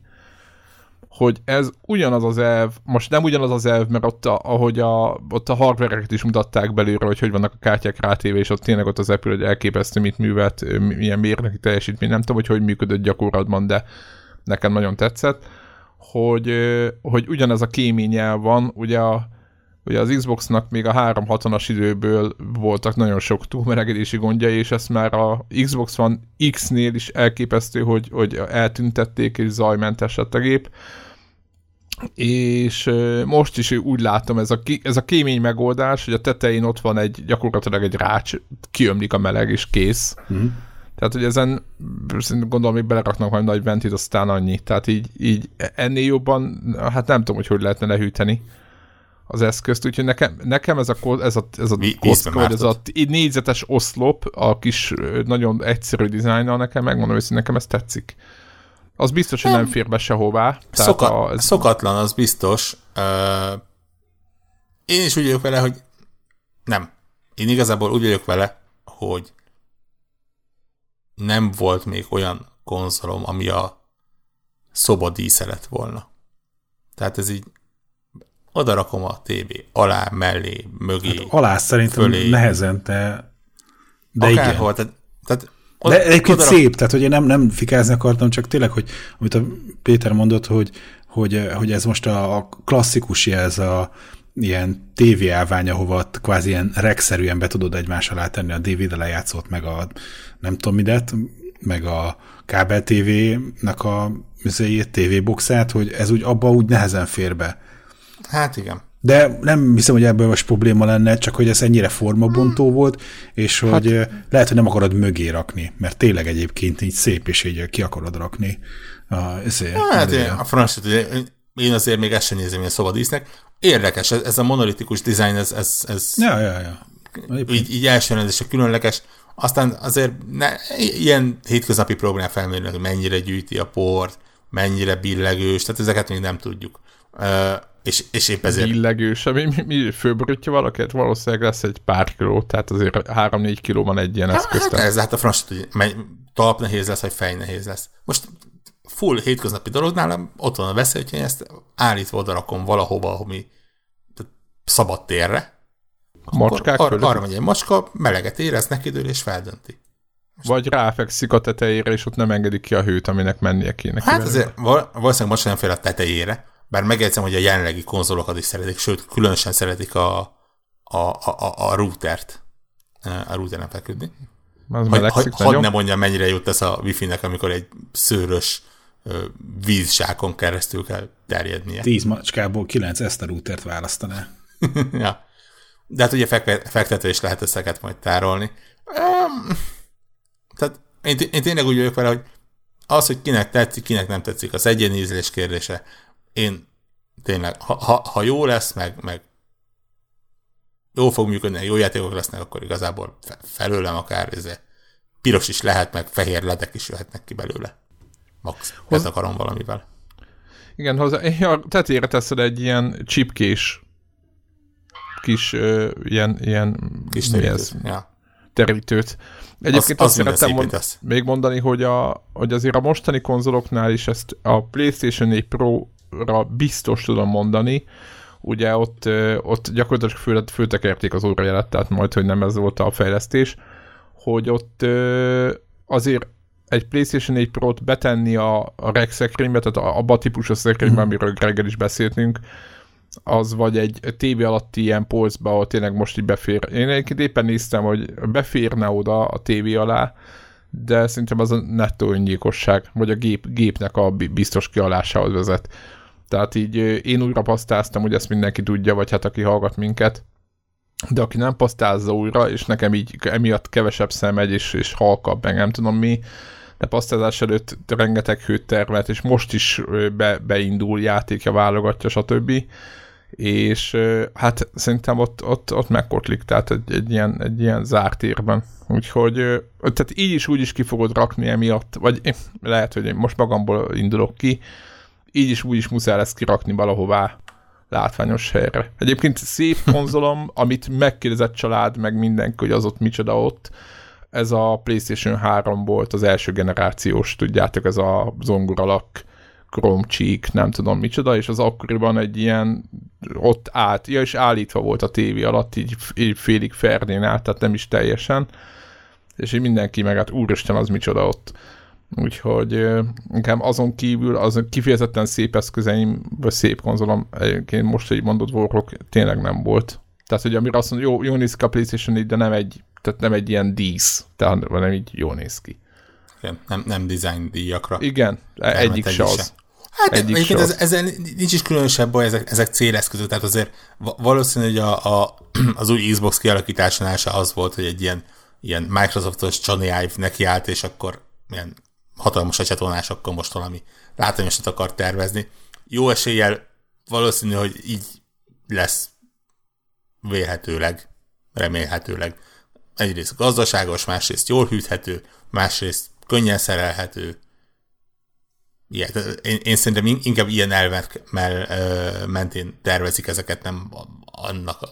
hogy ez ugyanaz az elv, most nem ugyanaz az elv, mert ott, a, ahogy a, ott a hardvereket is mutatták belőle, hogy hogy vannak a kártyák rátéve, és ott tényleg ott az Apple, hogy elképesztő, mit művelt, milyen mérnöki teljesítmény, nem tudom, hogy hogy működött gyakorlatban, de nekem nagyon tetszett, hogy, hogy ugyanez a kémény van, ugye a, Ugye az Xboxnak még a 360-as időből voltak nagyon sok túlmelegedési gondjai, és ezt már a Xbox One X-nél is elképesztő, hogy, hogy eltüntették, és zajmentes lett a gép. És most is úgy látom, ez a, ez a kémény megoldás, hogy a tetején ott van egy, gyakorlatilag egy rács, kiömlik a meleg, és kész. Mm. Tehát, hogy ezen gondolom, még beleraknak majd nagy ventit, aztán annyi. Tehát így, így ennél jobban, hát nem tudom, hogy hogy lehetne lehűteni az eszközt, úgyhogy nekem, nekem ez a, ez a, ez a Mi, kocka, ez a négyzetes oszlop, a kis nagyon egyszerű dizájnnal nekem, megmondom hogy nekem ez tetszik. Az biztos, hogy nem, nem fér be sehová. Szoka, a, ez... Szokatlan, az biztos. Uh, én is úgy vagyok vele, hogy nem. Én igazából úgy vagyok vele, hogy nem volt még olyan konzolom, ami a szobadísze lett volna. Tehát ez így oda rakom a tévé alá, mellé, mögé. Hát alá szerintem fölé. nehezen, te, de Akárhol, igen. Tehát, tehát ott, de egyébként oda szép, tehát hogy én nem, nem fikázni akartam, csak tényleg, hogy amit a Péter mondott, hogy, hogy, hogy ez most a, a klasszikus ez a ilyen állvány, ahova kvázi ilyen regszerűen be tudod egymás alá tenni a DVD lejátszót, meg a nem tudom midet, meg a kábel TV-nek a TV boxát, hogy ez úgy abba úgy nehezen fér be. Hát igen. De nem hiszem, hogy ebből most probléma lenne, csak hogy ez ennyire formabontó hmm. volt, és hát, hogy lehet, hogy nem akarod mögé rakni, mert tényleg egyébként így szép, és így ki akarod rakni. A, ezért, hát én, a francia, én azért még ezt sem nézem ilyen szobadísznek. Érdekes, ez, ez a monolitikus dizájn, ez, ez, ez ja, ja, ja. így, így első rendezés különleges. Aztán azért ne, ilyen hétköznapi program felmérni, hogy mennyire gyűjti a port, mennyire billegős, tehát ezeket még nem tudjuk. És, és épp ezért... Billegős, mi, mi, mi főborítja valaket? Valószínűleg lesz egy pár kiló, tehát azért 3-4 kiló van egy ilyen eszköz. Hát, ez hát a franc, hogy talp nehéz lesz, vagy fej nehéz lesz. Most full hétköznapi dolog nálam, ott van a veszély, hogy én ezt állítva odarakom valahova, ami szabad térre, Macskák ar- arra megy egy macska, meleget érez, neki dől és feldönti. Most Vagy ráfekszik a tetejére, és ott nem engedik ki a hőt, aminek mennie kéne. Hát azért valószínűleg macska nem fél a tetejére, bár megjegyzem, hogy a jelenlegi konzolokat is szeretik, sőt, különösen szeretik a, a, a, a, a routert, a routeren feküdni. Hogy, hogy, hadd ne mondjam, mennyire jut ez a wifi-nek, amikor egy szőrös vízsákon keresztül kell terjednie. Tíz macskából kilenc ezt a routert választaná. ja. De hát ugye fektetve is lehet ezeket majd tárolni. Um, tehát én, én tényleg úgy vagyok vele, hogy az, hogy kinek tetszik, kinek nem tetszik, az egyéni ízlés kérdése. Én tényleg, ha, ha, ha jó lesz, meg, meg jó fog működni, jó játékok lesznek, akkor igazából felőlem akár ez piros is lehet, meg fehér ledek is jöhetnek ki belőle. Max, Hoz... akarom valamivel. Igen, hozzá, ja, tetére teszed egy ilyen csipkés kis uh, ilyen, ilyen kis terítőt. Ja. terítőt. Egyébként az, azt szerettem mond, még mondani, hogy, a, hogy azért a mostani konzoloknál is ezt a PlayStation 4 Pro-ra biztos tudom mondani, ugye ott, ott gyakorlatilag föl, föltekerték az órajelet, tehát majd, hogy nem ez volt a fejlesztés, hogy ott azért egy PlayStation 4 Pro-t betenni a, a reg szekrénybe, tehát abba a típusú szekrénybe, mm. amiről reggel is beszéltünk, az vagy egy tévé alatti ilyen polcba, ahol tényleg most így befér. Én egyébként éppen néztem, hogy beférne oda a tévé alá, de szerintem az a nettó öngyilkosság, vagy a gép, gépnek a biztos kialásához vezet. Tehát így én újra pasztáztam, hogy ezt mindenki tudja, vagy hát aki hallgat minket, de aki nem pasztázza újra, és nekem így emiatt kevesebb szemegy, és, és halkabb, meg nem tudom mi, de pasztázás előtt rengeteg hőt termelt, és most is be, beindul, játékja válogatja, stb és hát szerintem ott, ott, ott megkotlik, tehát egy, egy, ilyen, egy ilyen zárt érben. Úgyhogy tehát így is úgy is ki fogod rakni emiatt, vagy lehet, hogy én most magamból indulok ki, így is úgy is muszáj lesz kirakni valahová látványos helyre. Egyébként szép konzolom, amit megkérdezett család, meg mindenki, hogy az ott micsoda ott, ez a PlayStation 3 volt az első generációs, tudjátok, ez a zongoralak Cheek, nem tudom micsoda, és az akkoriban egy ilyen ott állt, ja, és állítva volt a tévé alatt, így, így félig ferdén állt, tehát nem is teljesen, és így mindenki meg, hát úristen, az micsoda ott. Úgyhogy inkább azon kívül az kifejezetten szép eszközeim, vagy szép konzolom, egyébként most, hogy mondod, Warhawk tényleg nem volt. Tehát, hogy amire azt mondja, jó, jó néz ki a PlayStation de nem egy, tehát nem egy ilyen dísz, tehát hanem így jól néz ki. Igen, nem, nem design díjakra. Igen, egyik se az. Hát egyik egyébként ez, ezzel nincs is különösebb baj, ezek, ezek céleszközök, tehát azért valószínű, hogy a, a, az új Xbox kialakításánál se az volt, hogy egy ilyen, ilyen Microsoftos Johnny Ive nekiállt, és akkor ilyen hatalmas akkor most valami látványosat akar tervezni. Jó eséllyel valószínű, hogy így lesz vélhetőleg, remélhetőleg. Egyrészt gazdaságos, másrészt jól hűthető, másrészt könnyen szerelhető. Igen, én, én szerintem inkább ilyen elvek mentén tervezik ezeket, nem annak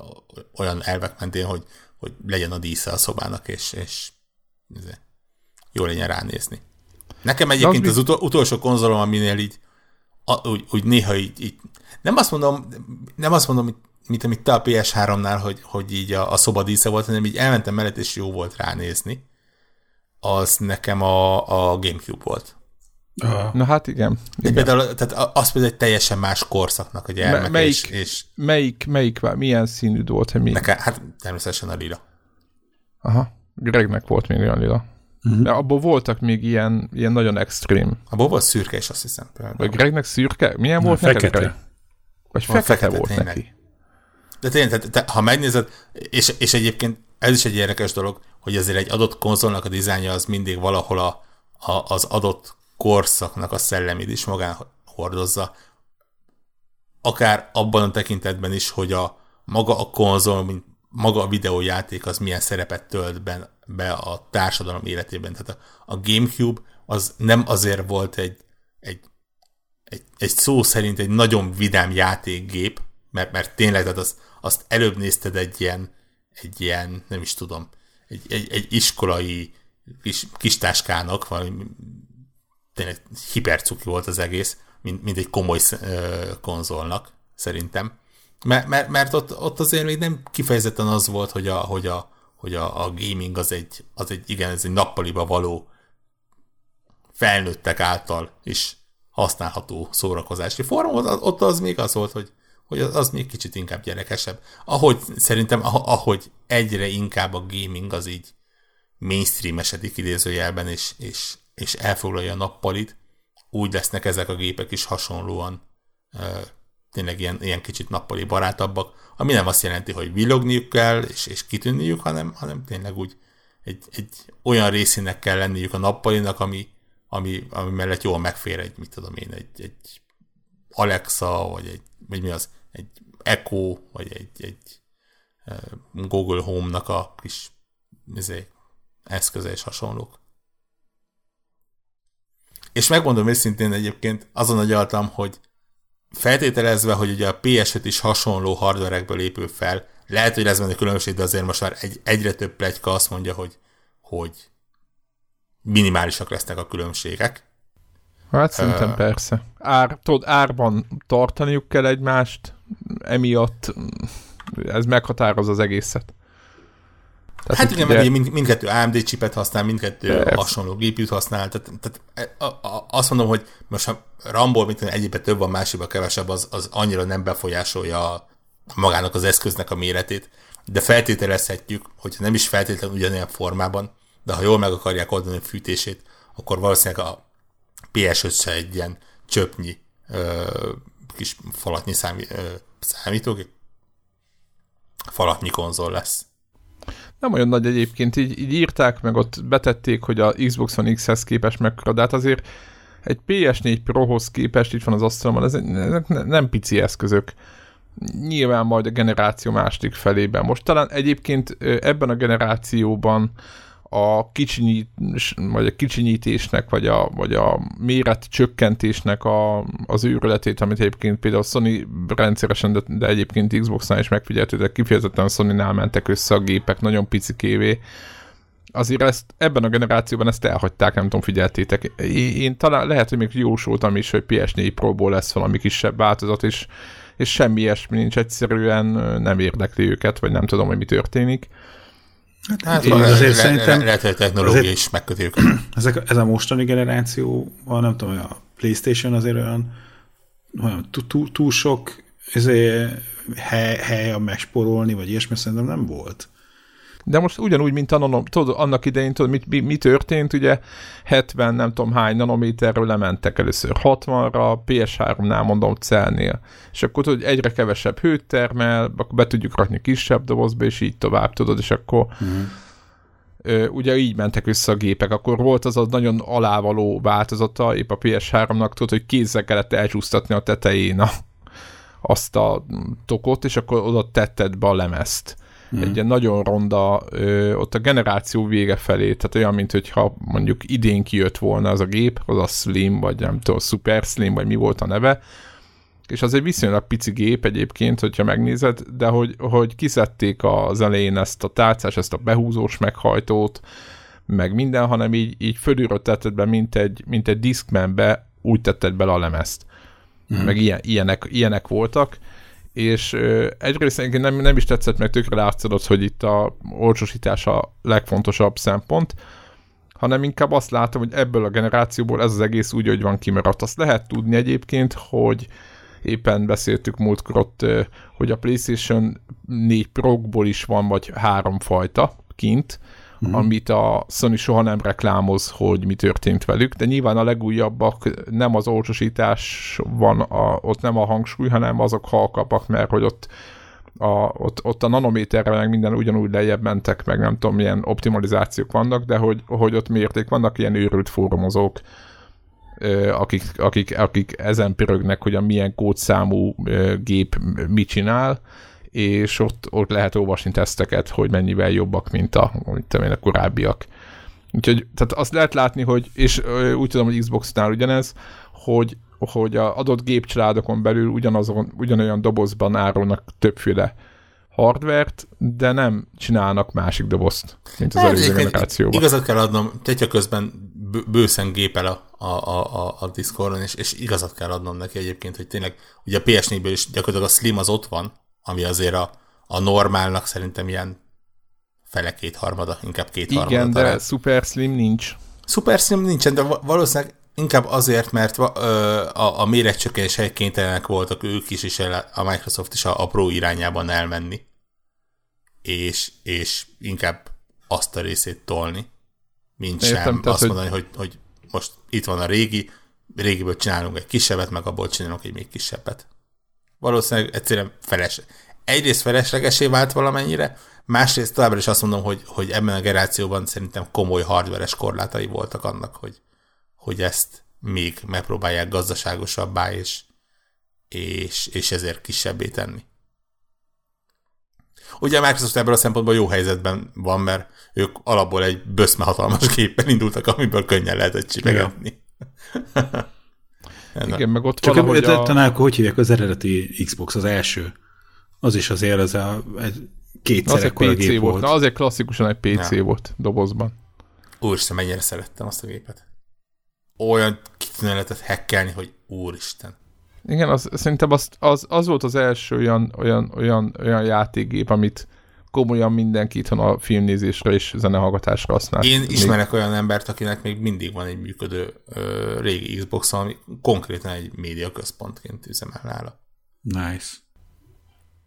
olyan elvek mentén, hogy, hogy legyen a dísze a szobának, és, és jó legyen ránézni. Nekem egyébként az utol, utolsó konzolom, aminél így a, úgy, úgy néha így, így, nem azt mondom, nem azt mondom, mint amit te a PS3-nál, hogy, hogy így a, a szoba dísze volt, hanem így elmentem mellett, és jó volt ránézni. Az nekem a, a Gamecube volt. Uh. Na hát igen. igen. Például, tehát az például egy teljesen más korszaknak a gyermek. melyik, és, és melyik, melyik, milyen színű volt? Mi? Nekem, hát természetesen a lila. Aha. Gregnek volt még olyan lila. Uh-huh. De abból voltak még ilyen, ilyen nagyon extrém. Abból volt szürke is, azt hiszem. Például. Vagy Gregnek szürke? Milyen Na, volt fekete. neked, Greg? Vagy fekete, fekete volt tényleg. neki. De tényleg, te, te, ha megnézed, és, és egyébként ez is egy érdekes dolog, hogy azért egy adott konzolnak a dizájnja az mindig valahol a, a, az adott korszaknak a szellemét is magán hordozza. Akár abban a tekintetben is, hogy a maga a konzol, mint maga a videójáték az milyen szerepet tölt be, be a társadalom életében. Tehát a, a Gamecube az nem azért volt egy, egy, egy, egy szó szerint egy nagyon vidám játékgép, mert, mert tényleg tehát az, azt előbb nézted egy ilyen, egy ilyen, nem is tudom, egy, egy, egy iskolai kis, kis táskának, valami tényleg hipercuki volt az egész, mint, mint egy komoly ö, konzolnak, szerintem. Mert, mert, mert ott, ott azért még nem kifejezetten az volt, hogy a, hogy a, hogy a, a gaming az egy, az egy, igen, ez egy nappaliba való felnőttek által is használható szórakozási forma, ott az még az volt, hogy, hogy az, még kicsit inkább gyerekesebb. Ahogy szerintem, ahogy egyre inkább a gaming az így mainstreamesedik idézőjelben, és, és, és elfoglalja a nappalit, úgy lesznek ezek a gépek is hasonlóan tényleg ilyen, ilyen kicsit nappali barátabbak, ami nem azt jelenti, hogy villogniuk kell, és, és kitűnniük, hanem, hanem tényleg úgy egy, egy olyan részének kell lenniük a nappalinak, ami, ami, ami mellett jól megfér egy, mit tudom én, egy, egy Alexa, vagy egy, vagy mi az, egy Echo, vagy egy, egy Google Home-nak a kis izé, eszköze és hasonlók. És megmondom őszintén egyébként, azon agyaltam, hogy feltételezve, hogy ugye a PS5 is hasonló hardverekből épül fel, lehet, hogy ez van a különbség, de azért most már egy, egyre több plegyka azt mondja, hogy, hogy minimálisak lesznek a különbségek. Hát szerintem uh, persze. Ár, tudod, árban tartaniuk kell egymást, emiatt ez meghatároz az egészet. Tehát hát igen, mert mind, mindkettő AMD chipet használ, mindkettő Persze. hasonló GPU-t használ, tehát, tehát e, a, a, azt mondom, hogy most ha Ramból, mint egyébben több van, másikban kevesebb, az, az annyira nem befolyásolja magának az eszköznek a méretét, de feltételezhetjük, hogyha nem is feltétlenül ugyanilyen formában, de ha jól meg akarják oldani a fűtését, akkor valószínűleg a PS5 se egy ilyen csöpnyi ö, kis falatnyi számí, ö, számítógép, falatnyi konzol lesz nem olyan nagy egyébként, így, így írták, meg ott betették, hogy a Xbox One X-hez képest mekkora, de hát azért egy PS4 Prohoz képest itt van az asztalon, ez ezek nem pici eszközök. Nyilván majd a generáció másik felében. Most talán egyébként ebben a generációban a kicsinyít, vagy a kicsinyítésnek, vagy a, vagy a méret csökkentésnek a, az őrületét, amit egyébként például Sony rendszeresen, de, de egyébként Xbox-nál is megfigyeltő, de kifejezetten Sony-nál mentek össze a gépek nagyon kévé. Azért ezt, ebben a generációban ezt elhagyták, nem tudom, figyeltétek. Én, én talán lehet, hogy még jósoltam is, hogy PS4 Pro-ból lesz valami kisebb változat, és, és semmi ilyesmi nincs, egyszerűen nem érdekli őket, vagy nem tudom, hogy mi történik Hát, hát én azért le, szerintem... Lehet, hogy technológia azért, is megköti. Ezek, ez a mostani generáció, nem tudom, a Playstation azért olyan, olyan túl, túl sok ezért hely, hely a megsporolni, vagy ilyesmi szerintem nem volt. De most ugyanúgy, mint a nanom, tudod, annak idején, tudod, mit, mi, mi történt, ugye 70, nem tudom hány nanométerről lementek először 60-ra, PS3-nál mondom celnél, és akkor tudod, egyre kevesebb hőt termel, akkor be tudjuk rakni kisebb dobozba, és így tovább, tudod, és akkor uh-huh. ugye így mentek össze a gépek, akkor volt az a nagyon alávaló változata, épp a PS3-nak, tudod, hogy kézzel kellett elcsúsztatni a tetején a, azt a tokot, és akkor oda tetted be a lemezt mm. egy ilyen nagyon ronda, ö, ott a generáció vége felé, tehát olyan, mint hogyha mondjuk idén kijött volna az a gép, az a Slim, vagy nem tudom, Super Slim, vagy mi volt a neve, és az egy viszonylag pici gép egyébként, hogyha megnézed, de hogy, hogy kiszedték az elején ezt a tárcás, ezt a behúzós meghajtót, meg minden, hanem így, így fölülről tetted be, mint egy, mint egy Discmanbe, úgy tetted bele a lemezt. mm. meg ilyen, ilyenek, ilyenek voltak, és ö, egyrészt egyébként nem, nem is tetszett, meg tökre látszódott, hogy itt a olcsosítás a legfontosabb szempont, hanem inkább azt látom, hogy ebből a generációból ez az egész úgy, hogy van kimaradt. Azt lehet tudni egyébként, hogy éppen beszéltük múltkor ott, hogy a PlayStation 4 Pro-ból is van vagy három fajta kint, mm. amit a Sony soha nem reklámoz, hogy mi történt velük, de nyilván a legújabbak nem az olcsosítás van, a, ott nem a hangsúly, hanem azok halkabbak, mert hogy ott a, ott, ott a nanométerre meg minden ugyanúgy lejjebb mentek, meg nem tudom, milyen optimalizációk vannak, de hogy, hogy ott mérték, vannak ilyen őrült fórumozók, akik, akik, akik ezen pörögnek, hogy a milyen kódszámú gép mit csinál, és ott, ott lehet olvasni teszteket, hogy mennyivel jobbak, mint a, mint a, a korábbiak. Úgyhogy tehát azt lehet látni, hogy, és úgy tudom, hogy Xbox-nál ugyanez, hogy, hogy a adott gépcsaládokon belül ugyanazon, ugyanolyan dobozban árulnak többféle hardvert, de nem csinálnak másik dobozt, mint az hát, előző generációban. Igazat kell adnom, Tetya közben bőszen gépel a, a, a, a Discordon, és, és igazat kell adnom neki egyébként, hogy tényleg, ugye a PS4-ből is gyakorlatilag a Slim az ott van, ami azért a, a normálnak szerintem ilyen fele kétharmada, inkább kétharmada. Igen, de talán. Super Slim nincs. Super Slim nincsen, de valószínűleg inkább azért, mert a, a méretcsökkenés helykénytelenek voltak ők is, és a Microsoft is a, a Pro irányában elmenni. És, és inkább azt a részét tolni, mint Értem, sem tehát, azt mondani, hogy... hogy, hogy most itt van a régi, régiből csinálunk egy kisebbet, meg abból csinálunk egy még kisebbet. Valószínűleg egyszerűen feles. Egyrészt feleslegesé vált valamennyire, másrészt továbbra is azt mondom, hogy, hogy ebben a generációban szerintem komoly hardveres korlátai voltak annak, hogy, hogy ezt még megpróbálják gazdaságosabbá és, és, és ezért kisebbé tenni. Ugye a Microsoft ebből a szempontból jó helyzetben van, mert ők alapból egy böszme hatalmas géppel indultak, amiből könnyen lehetett csipegetni. Igen, meg ott Csak valahogy a... Talán hogy hívják az eredeti Xbox, az első? Az is azért az a, egy kétszer az egy PC gép volt. volt. Na, azért klasszikusan egy PC ja. volt dobozban. Úristen, mennyire szerettem azt a gépet. Olyan kitűnő lehetett hackelni, hogy úristen. Igen, az, szerintem az, az, az volt az első olyan, olyan, olyan, olyan játékgép, amit komolyan mindenki itthon a filmnézésre és zenehallgatásra használ. Én ismerek még... olyan embert, akinek még mindig van egy működő ö, régi Xbox, ami konkrétan egy média központként üzemel nála. Nice.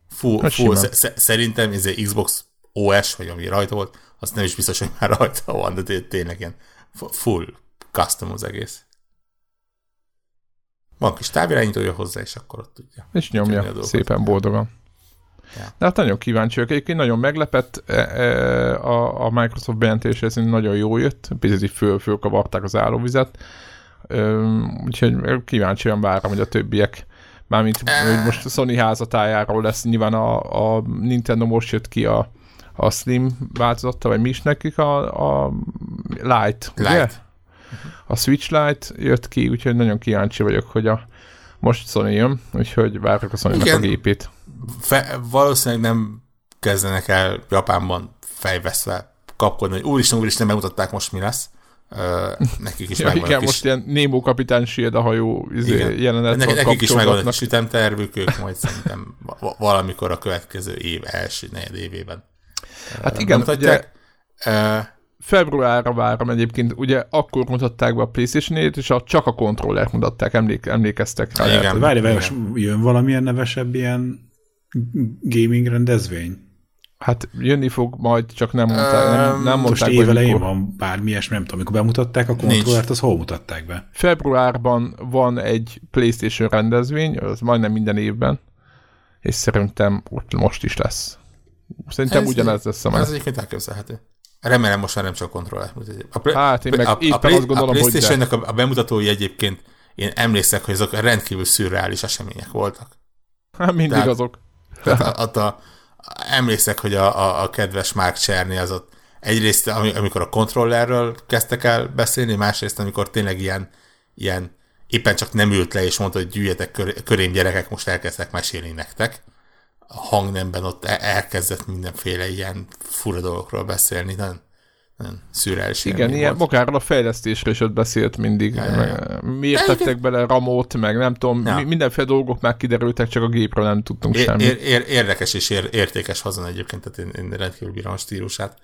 Full, full szerintem ez egy Xbox OS, vagy ami rajta volt, azt nem is biztos, hogy már rajta van, de tényleg ilyen full custom az egész. Van kis távirányítója hozzá, és akkor ott tudja. És nyomja szépen boldogan. Ja. De hát nagyon kíváncsi vagyok. Egyébként nagyon meglepett e, e, a, a Microsoft bejelentése, ez nagyon jó jött, picit föl, fölkavarták az állóvizet. Úgyhogy kíváncsian várom, hogy a többiek mármint hogy most a Sony házatájáról lesz, nyilván a, a Nintendo most jött ki a, a Slim változata, vagy mi is nekik a, a Lite, Lite. ugye? A Switch Lite jött ki, úgyhogy nagyon kíváncsi vagyok, hogy a most Sony jön, úgyhogy várjuk a sony a gépét. Fe, valószínűleg nem kezdenek el Japánban fejveszve kapkodni, hogy úristen, úristen, megmutatták most mi lesz. Uh, nekik is ja, igen, most ilyen Nemo kapitány sied a hajó izé, jelenet. Ne, nekik is megvan egy ütemtervük, ők majd szerintem valamikor a következő év első negyed évében. Hát uh, igen, ugye, uh, februárra várom egyébként, ugye akkor mutatták be a playstation és a, csak a kontrollert mutatták, emlék, emlékeztek rá. Igen, várj, várj, jön valamilyen nevesebb ilyen gaming rendezvény? Hát jönni fog majd, csak nem mondták, nem, nem mondták. Most évelején van bármi ilyesmi, nem tudom, amikor bemutatták a kontrollert, az hol mutatták be? Februárban van egy PlayStation rendezvény, az majdnem minden évben, és szerintem ott most is lesz. Szerintem ez, ugyanez lesz a Ez egyébként elképzelhető. Remélem most már nem csak kontroller. A, hát én meg a, a, a, azt gondolom, a playstation a, a bemutatói egyébként én emlékszek, hogy azok rendkívül szürreális események voltak. Hát mindig Tehát, azok. Tehát a, a, emlékszek, hogy a, a, a kedves Mark Czerny az ott egyrészt, amikor a kontrollerről kezdtek el beszélni, másrészt, amikor tényleg ilyen, ilyen éppen csak nem ült le, és mondta, hogy gyűjjetek kör, körém gyerekek, most elkezdtek mesélni nektek a hangnemben ott elkezdett mindenféle ilyen fura dolgokról beszélni. Nagyon, szürreális Igen, ilyen magáról a fejlesztésről is ott beszélt mindig. Ja, ja. Miért tettek egyébként... bele ramót, meg nem tudom, ja. mindenféle dolgok már kiderültek, csak a gépről nem tudtunk ér, semmit. Ér, ér, érdekes és ér, értékes hazon egyébként, tehát én, én rendkívül bírom a stílusát.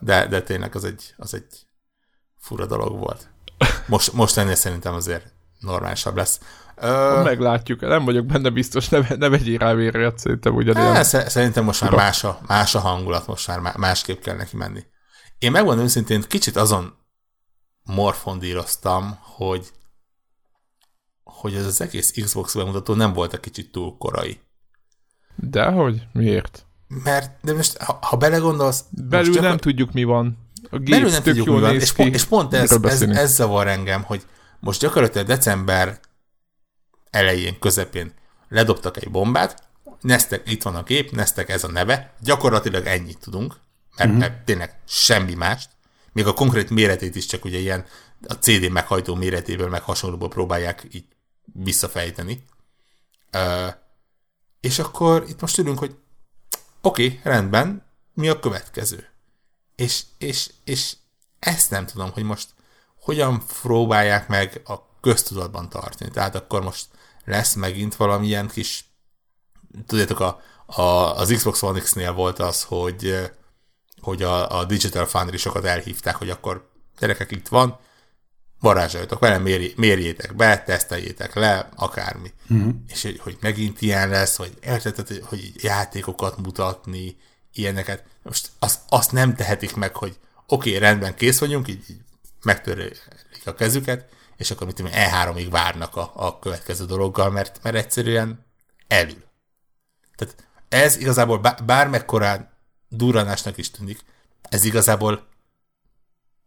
De, de tényleg az egy, az egy fura dolog volt. Most, most ennél szerintem azért normálisabb lesz. Uh, Meglátjuk, nem vagyok benne biztos, ne, ne vegyél rá vérjét, szerintem ugyanilyen. Szerintem most már más a, más a hangulat, most már másképp kell neki menni. Én megmondom őszintén, kicsit azon morfondíroztam, hogy hogy ez az egész Xbox bemutató nem volt egy kicsit túl korai. Dehogy? Miért? Mert, de most, ha, ha belegondolsz... Belül nem a, tudjuk, mi van. A belül nem tudjuk, mi van, és, pont, és pont ez, ez, ez zavar engem, hogy most gyakorlatilag december elején, közepén ledobtak egy bombát, Neztek, itt van a gép, Neztek ez a neve, gyakorlatilag ennyit tudunk, mert, uh-huh. mert tényleg semmi mást, még a konkrét méretét is csak ugye ilyen a CD meghajtó méretéből, meg hasonlóból próbálják így visszafejteni. Uh, és akkor itt most ülünk, hogy oké, okay, rendben, mi a következő? És, és, és ezt nem tudom, hogy most hogyan próbálják meg a köztudatban tartani. Tehát akkor most lesz megint valamilyen kis, tudjátok, a, a, az Xbox One X-nél volt az, hogy, hogy a, a Digital Foundry sokat elhívták, hogy akkor gyerekek itt van, varázsoljatok vele, méri, mérjétek be, teszteljétek le, akármi. Uh-huh. És hogy, hogy megint ilyen lesz, hogy érted, hogy játékokat mutatni, ilyeneket. Most azt, azt nem tehetik meg, hogy oké, okay, rendben, kész vagyunk, így, így megtörik a kezüket, és akkor mit tudom, E3-ig várnak a, a következő dologgal, mert, mert egyszerűen elül. Tehát ez igazából bármekkorán durranásnak is tűnik, ez igazából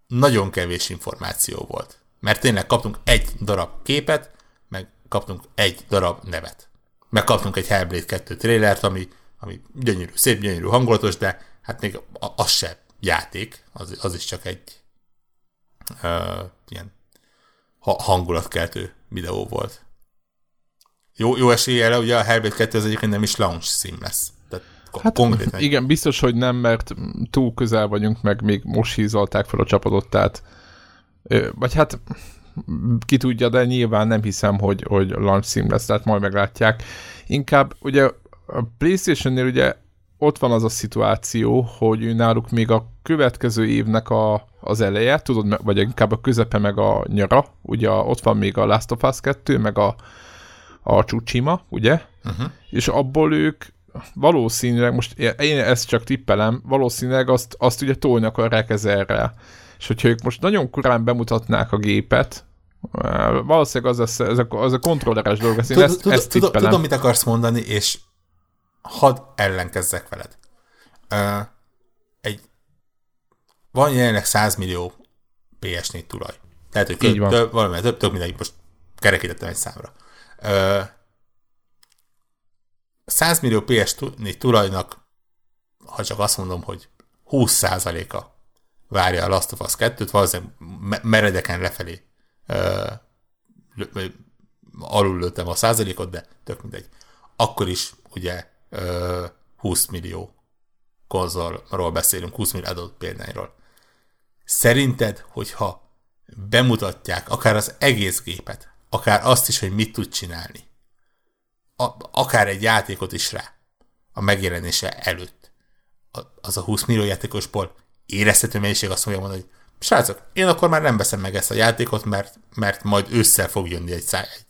nagyon kevés információ volt. Mert tényleg kaptunk egy darab képet, meg kaptunk egy darab nevet. Meg kaptunk egy Hellblade 2 trailert, ami, ami gyönyörű, szép, gyönyörű, hangulatos, de hát még az se játék, az, az is csak egy uh, ilyen hangulatkeltő videó volt. Jó, jó eséllyel, ugye a Hellblade 2 az egyébként nem is launch szím lesz. Hát, konkrétan. Igen, biztos, hogy nem, mert túl közel vagyunk, meg még most hízolták fel a csapatot, tehát vagy hát ki tudja, de nyilván nem hiszem, hogy, hogy launch szím lesz, tehát majd meglátják. Inkább ugye a Playstation-nél ugye ott van az a szituáció, hogy náluk még a következő évnek a, az eleje, tudod, vagy inkább a közepe meg a nyara, ugye ott van még a Last of Us 2, meg a, a Tsushima, ugye? Uh-huh. És abból ők valószínűleg, most én ezt csak tippelem, valószínűleg azt, azt ugye tolni akarják ezerrel. És hogyha ők most nagyon korán bemutatnák a gépet, valószínűleg az, lesz, ez a, az a kontrolleres dolog, ezt, én ezt, ezt tippelem. Tudom, mit akarsz mondani, és hadd ellenkezzek veled. Uh, egy van jelenleg 100 millió PS4 tulaj. Tehát, hogy több, több, valami, több, több mindegy, most kerekítettem egy számra. Uh, 100 millió PS4 tulajnak, ha csak azt mondom, hogy 20%-a várja a Last of Us 2-t, valószínűleg meredeken lefelé uh, alul lőttem a százalékot, de tök mindegy. Akkor is ugye 20 millió konzolról beszélünk, 20 millió adott példányról. Szerinted, hogyha bemutatják akár az egész gépet, akár azt is, hogy mit tud csinálni, a, akár egy játékot is rá, a megjelenése előtt, az a 20 millió játékosból érezhető mennyiség azt fogja mondani, hogy srácok, én akkor már nem veszem meg ezt a játékot, mert, mert majd össze fog jönni egy, egy,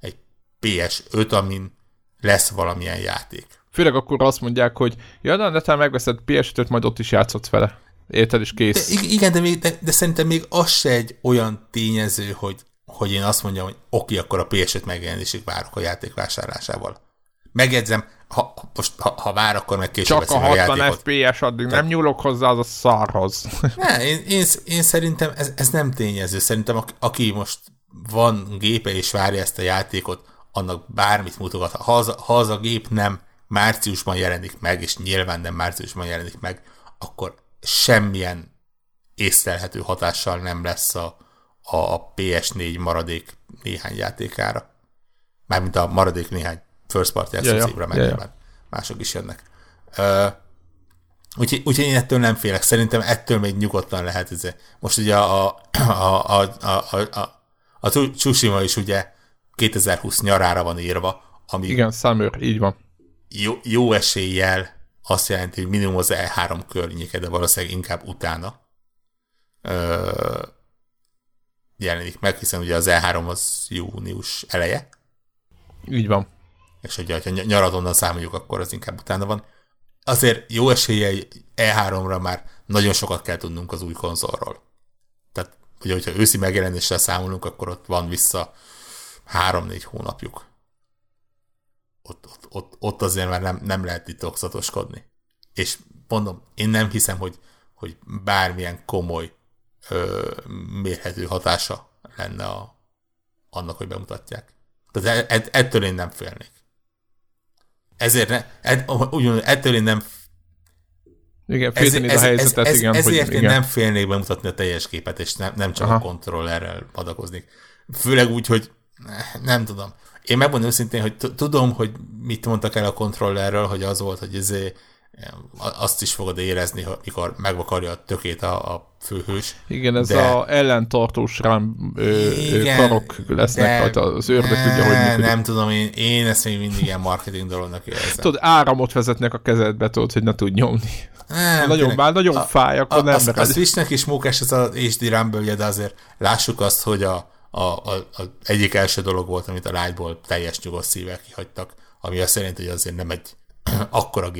egy PS5, amin lesz valamilyen játék. Főleg akkor azt mondják, hogy ja, de netán megveszed PS5-öt, majd ott is játszott vele. Érted, is kész. De, igen, de, még, de, de szerintem még az se egy olyan tényező, hogy, hogy én azt mondjam, hogy oké, akkor a PS5 megjelenésig várok a játék vásárlásával. Megjegyzem, ha, most, ha, ha vár, akkor meg később Csak a 60 a FPS addig Tehát... nem nyúlok hozzá az a szarhoz. Ne, én, én, én szerintem ez, ez nem tényező. Szerintem aki most van gépe és várja ezt a játékot, annak bármit mutogat. Ha az, ha az a gép nem márciusban jelenik meg, és nyilván nem márciusban jelenik meg, akkor semmilyen észlelhető hatással nem lesz a, a PS4 maradék néhány játékára. Mármint a maradék néhány first party ja, ja, ja. mások is jönnek. Uh, Úgyhogy, úgyhogy én ettől nem félek. Szerintem ettől még nyugodtan lehet. Ez. Most ugye a, a, a, a, a, a, a Tsushima is ugye 2020 nyarára van írva. Ami Igen, Summer, így van. Jó, jó eséllyel azt jelenti, hogy minimum az E3 környéke, de valószínűleg inkább utána jelenik meg, hiszen ugye az E3 az június eleje. Így van. És ugye, ha nyarat onnan számoljuk, akkor az inkább utána van. Azért jó esélye E3-ra már nagyon sokat kell tudnunk az új konzolról. Tehát, ugye, hogyha őszi megjelenéssel számolunk, akkor ott van vissza három-négy hónapjuk. Ott, ott, ott, ott azért már nem, nem lehet titokzatoskodni. És mondom, én nem hiszem, hogy, hogy bármilyen komoly ö, mérhető hatása lenne a, annak, hogy bemutatják. Tehát e, ettől én nem félnék. Ezért ne, ed, ugyan, ettől én nem igen, félteni ez, a helyzetet, ez, igen. Ezért hogy, én igen. nem félnék bemutatni a teljes képet, és nem, nem csak Aha. a kontrollerrel adakoznék. Főleg úgy, hogy nem tudom. Én megmondom őszintén, hogy tudom, hogy mit mondtak el a kontrollerről, hogy az volt, hogy ezé, azt is fogod érezni, mikor megvakarja a tökét a, a főhős. Igen, ez de... a ellentartós rám ö, Igen, karok lesznek, rajta, az ördög tudja, hogy működik. Nem tudom, én, én ezt még mindig ilyen marketing dolognak érzem. Tudod, áramot vezetnek a kezedbe, tudod, hogy ne tud nyomni. Nem, nagyon, tényleg, már nagyon a, fáj, akkor a, nem a, a Switchnek is mókás ez a HD Rumble, de azért lássuk azt, hogy a, a, a, a egyik első dolog volt, amit a Lightból teljes nyugodt szívvel kihagytak, ami azt jelenti, hogy azért nem egy akkora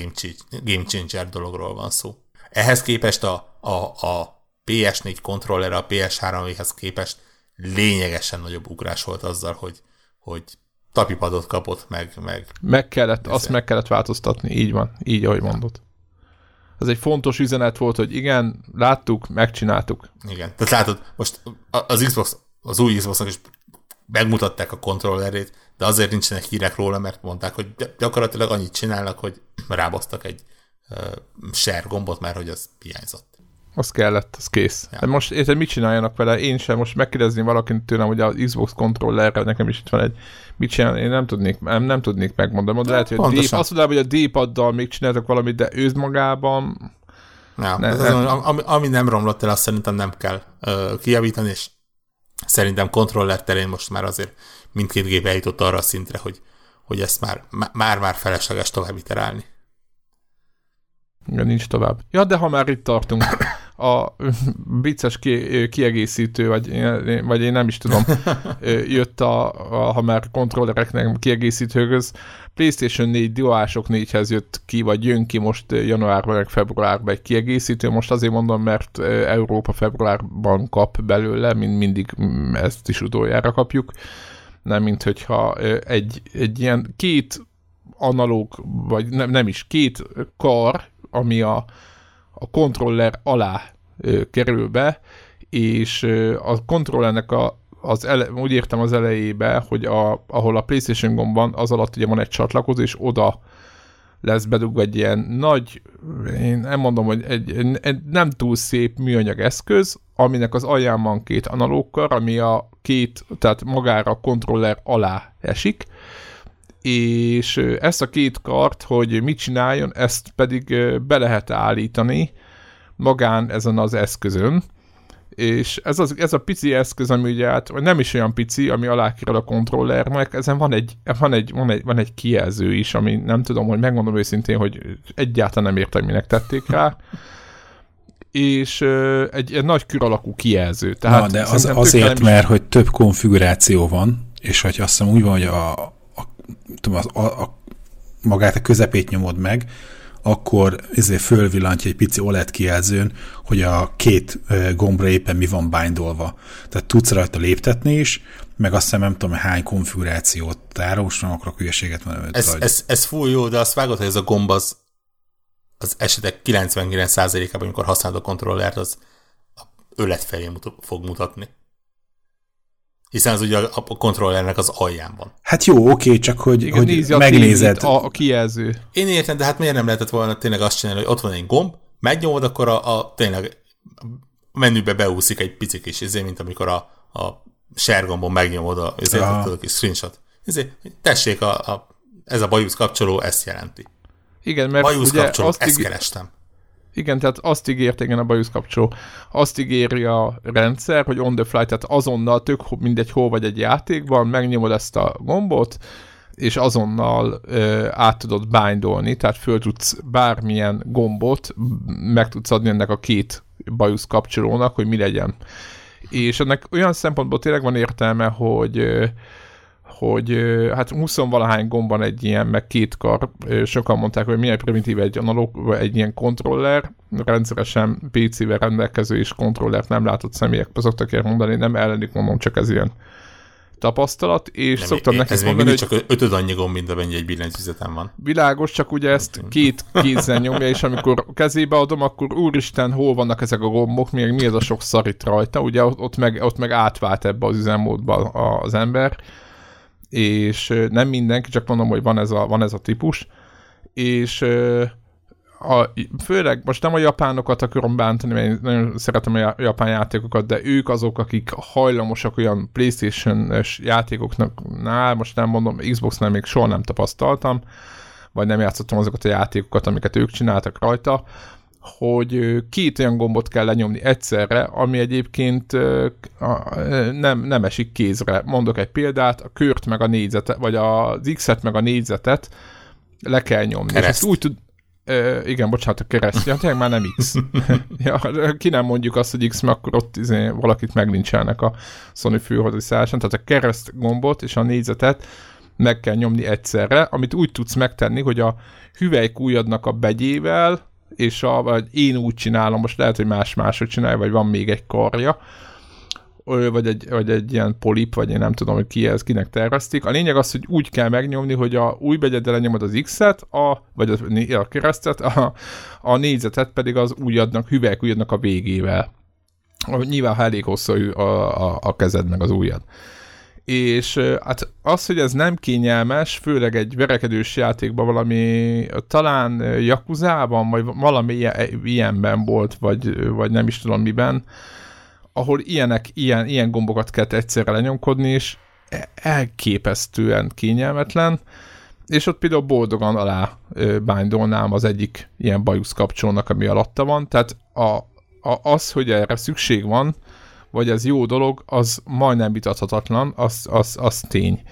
game, changer dologról van szó. Ehhez képest a, a, a PS4 kontroller a PS3-hez képest lényegesen nagyobb ugrás volt azzal, hogy, hogy tapipadot kapott, meg... Meg, meg kellett, azt meg kellett változtatni, így van, így ahogy mondod. Ez egy fontos üzenet volt, hogy igen, láttuk, megcsináltuk. Igen, tehát látod, most az Xbox, az új Xboxnak is megmutatták a kontrollerét, de azért nincsenek hírek róla, mert mondták, hogy gyakorlatilag annyit csinálnak, hogy rábasztak egy uh, share gombot, mert hogy az hiányzott. Az kellett, az kész. Ja. De most érted, mit csináljanak vele? Én sem most megkérdezni valakint tőlem, hogy az Xbox controllerre nekem is itt van egy mit csinál, én nem tudnék, nem, nem tudnék megmondani, de lehet, hogy a D, azt mondom, hogy a D-paddal még csináltak valamit, de ősz magában Ja, ne, nem. Az, ami, ami nem romlott el, azt szerintem nem kell uh, kijavítani, és szerintem kontroller terén most már azért mindkét gép eljutott arra a szintre, hogy, hogy ezt már, már-már felesleges tovább iterálni. Ja, nincs tovább. Ja, de ha már itt tartunk, a vicces ki, kiegészítő, vagy, vagy én nem is tudom, jött a, a ha már kontrollereknek kiegészítőhöz, PlayStation 4 DualShock 4-hez jött ki, vagy jön ki most januárban, meg februárban egy kiegészítő, most azért mondom, mert Európa februárban kap belőle, mint mindig ezt is utoljára kapjuk, nem mint hogyha egy, egy ilyen két analóg, vagy nem, nem is, két kar, ami a, a kontroller alá kerül be, és a kontrollernek a, az ele, úgy értem az elejébe, hogy a, ahol a PlayStation gomb van, az alatt ugye van egy csatlakozó, és oda lesz bedugva egy ilyen nagy, én nem mondom, hogy egy, egy nem túl szép műanyag eszköz, aminek az alján van két analókkar, ami a két, tehát magára a kontroller alá esik, és ezt a két kart, hogy mit csináljon, ezt pedig be lehet állítani magán ezen az eszközön, és ez, az, ez a pici eszköz, ami ugye hát, vagy nem is olyan pici, ami alá kerül a kontrollernek, ezen van egy, van, egy, van, egy, van egy kijelző is, ami nem tudom, hogy megmondom őszintén, hogy egyáltalán nem értem, minek tették rá, és uh, egy, egy nagy kör alakú kijelző. Tehát Na, de az, azért, is... mert hogy több konfiguráció van, és hogy azt hiszem úgy van, hogy a, tudom, az, a, a, magát a közepét nyomod meg, akkor ezért fölvillantja egy pici OLED kijelzőn, hogy a két gombra éppen mi van bindolva. Tehát tudsz rajta léptetni is, meg azt hiszem nem tudom hány konfigurációt tárol, most nem akarok hülyeséget mondani. Ez, ez, ez full jó, de azt vágod, hogy ez a gomb az, az esetek 99%-ában, amikor használod a kontrollert, az ölet felé mutat, fog mutatni hiszen az ugye a, a kontrollernek az alján van. Hát jó, oké, csak hogy, Igen, hogy a megnézed. A, a kijelző. Én értem, de hát miért nem lehetett volna tényleg azt csinálni, hogy ott van egy gomb, megnyomod, akkor a, a tényleg a menübe beúszik egy pici kis izé, mint amikor a, a share gombon megnyomod a, ezért ja. a kis screenshot. Ezért, tessék, a, a, ez a bajusz kapcsoló ezt jelenti. Igen, mert bajusz ugye kapcsoló, azt ezt íg... kerestem. Igen, tehát azt ígért, igen, a bajusz kapcsoló, azt ígéri a rendszer, hogy on the fly, tehát azonnal tök mindegy hol vagy egy játékban, megnyomod ezt a gombot, és azonnal ö, át tudod bindolni, tehát föl tudsz bármilyen gombot, meg tudsz adni ennek a két bajusz kapcsolónak, hogy mi legyen. És ennek olyan szempontból tényleg van értelme, hogy ö, hogy hát 20 valahány gomban egy ilyen, meg két kar, sokan mondták, hogy milyen primitív egy analóg, egy ilyen kontroller, rendszeresen PC-vel rendelkező és kontrollert nem látott személyek szoktak mondani, nem ellenik mondom, csak ez ilyen tapasztalat, és nem, szoktam nekik ez mondani, hogy... csak ötöd annyi gomb, mint amennyi egy billentyűzetem van. Világos, csak ugye ezt két kézzel nyomja, és amikor kezébe adom, akkor úristen, hol vannak ezek a gombok, még mi ez a sok szarít rajta, ugye ott meg, ott meg átvált ebbe az üzemmódba az ember, és nem mindenki, csak mondom, hogy van ez a, van ez a típus, és a, főleg most nem a japánokat akarom bántani, mert nagyon szeretem a japán játékokat, de ők azok, akik hajlamosak olyan Playstation-es játékoknak, nál, most nem mondom, Xbox-nál még soha nem tapasztaltam, vagy nem játszottam azokat a játékokat, amiket ők csináltak rajta, hogy két olyan gombot kell lenyomni egyszerre, ami egyébként nem, nem esik kézre. Mondok egy példát, a kört meg a négyzetet, vagy az X-et meg a négyzetet le kell nyomni. Kereszt. És ezt úgy tud, Uh, igen, bocsánat, a kereszt. Ja, tényleg már nem X. ja, ki nem mondjuk azt, hogy X, mert akkor ott izé, valakit meglincselnek a Sony főhadiszállásán. Tehát a kereszt gombot és a négyzetet meg kell nyomni egyszerre, amit úgy tudsz megtenni, hogy a hüvelykújadnak a begyével, és a, vagy én úgy csinálom, most lehet, hogy más máshogy csinálja, vagy van még egy karja, vagy egy, vagy egy ilyen polip, vagy én nem tudom, hogy ki ez, kinek tervezték. A lényeg az, hogy úgy kell megnyomni, hogy a új begyeddel lenyomod az X-et, a, vagy a, a keresztet, a, a négyzetet pedig az újadnak, hüvelykújadnak a végével. Nyilván, ha elég hosszú a, a, a kezed meg az ujjad és hát az, hogy ez nem kényelmes, főleg egy verekedős játékban valami, talán Jakuzában, vagy valami ilyenben volt, vagy, vagy nem is tudom miben, ahol ilyenek, ilyen, ilyen gombokat kell egyszerre lenyomkodni, és e, elképesztően kényelmetlen, és ott például boldogan alá bándolnám az egyik ilyen bajusz kapcsolónak, ami alatta van, tehát a, a, az, hogy erre szükség van, vagy ez jó dolog, az majdnem vitathatatlan, az, az, az tény.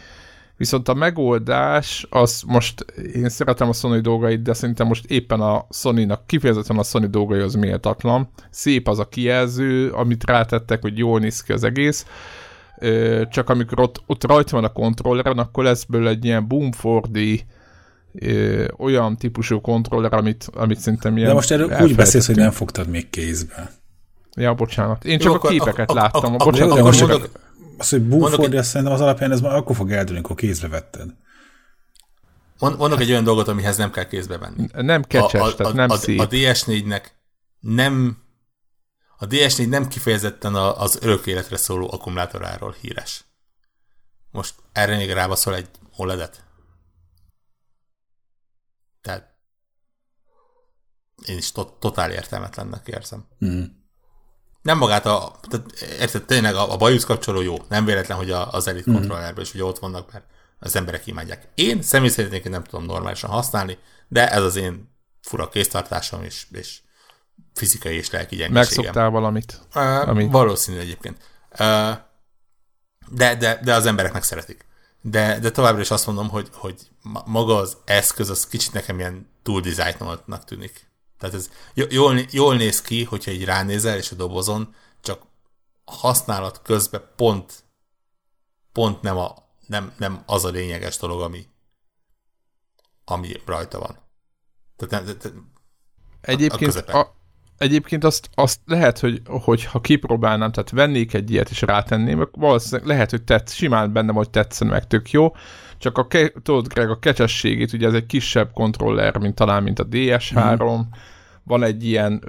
Viszont a megoldás, az most, én szeretem a Sony dolgait, de szerintem most éppen a Sony-nak, kifejezetten a Sony dolgai az méltatlan. Szép az a kijelző, amit rátettek, hogy jól néz ki az egész, csak amikor ott, ott rajta van a kontrolleren, akkor lesz belőle egy ilyen boomfordi olyan típusú kontroller, amit, amit szerintem ilyen... De most erről úgy beszélsz, hogy nem fogtad még kézbe. Ja, bocsánat. Én csak Jó, a képeket a, láttam. A, a, bocsánat, akkor mondok, az, hogy Bumford, azt szerintem az alapján ez már akkor fog eldőlni, amikor kézbe vetted. Mondok egy olyan dolgot, amihez nem kell kézbe venni. Nem kecses, a, a, tehát nem a, szép. A DS4-nek nem a DS4 nem kifejezetten az örök életre szóló akkumulátoráról híres. Most erre még rábaszol egy OLED-et. Tehát én is to- totál értelmetlennek érzem. Mm nem magát a, tehát érted, tényleg a, a bajusz kapcsoló jó, nem véletlen, hogy a, az Elite mm. kontrollerben is ugye ott vannak, mert az emberek imádják. Én személy szerint nem tudom normálisan használni, de ez az én fura kéztartásom és, és fizikai és lelki gyengeségem. Megszoktál valamit? Uh, amit? Valószínű egyébként. Uh, de, de, de az emberek meg szeretik. De, de továbbra is azt mondom, hogy, hogy maga az eszköz az kicsit nekem ilyen túl tűnik. Tehát ez jól, jól néz ki, hogyha így ránézel, és a dobozon, csak a használat közben pont, pont nem, a, nem, nem az a lényeges dolog, ami, ami rajta van. Tehát, nem, tehát egyébként, a, a, egyébként azt, azt lehet, hogy, hogy ha kipróbálnám, tehát vennék egy ilyet és rátenném, valószínűleg lehet, hogy tetsz, simán benne hogy tetszen meg, tök jó, csak a, tudod, Greg, a kecsességét, ugye ez egy kisebb kontroller, mint talán, mint a DS3, mm van egy ilyen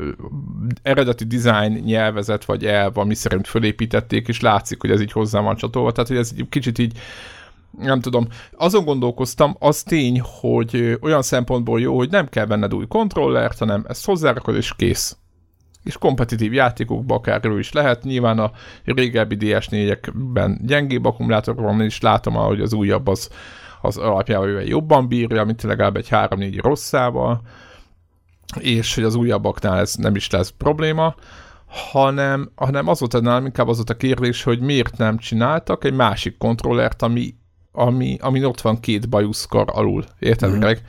eredeti design nyelvezet vagy elv, ami szerint fölépítették, és látszik, hogy ez így hozzá van csatolva, tehát hogy ez egy kicsit így nem tudom, azon gondolkoztam, az tény, hogy olyan szempontból jó, hogy nem kell venned új kontrollert, hanem ezt hozzárakod és kész. És kompetitív játékokban akár is lehet. Nyilván a régebbi DS4-ekben gyengébb akkumulátor van, és látom, hogy az újabb az, az alapjában jobban bírja, mint legalább egy 3-4 rosszával és hogy az újabbaknál ez nem is lesz probléma, hanem, hanem az volt nálam inkább az volt a kérdés, hogy miért nem csináltak egy másik kontrollert, ami, ami, ami ott van két bajuszkar alul. Érted, mm. meg?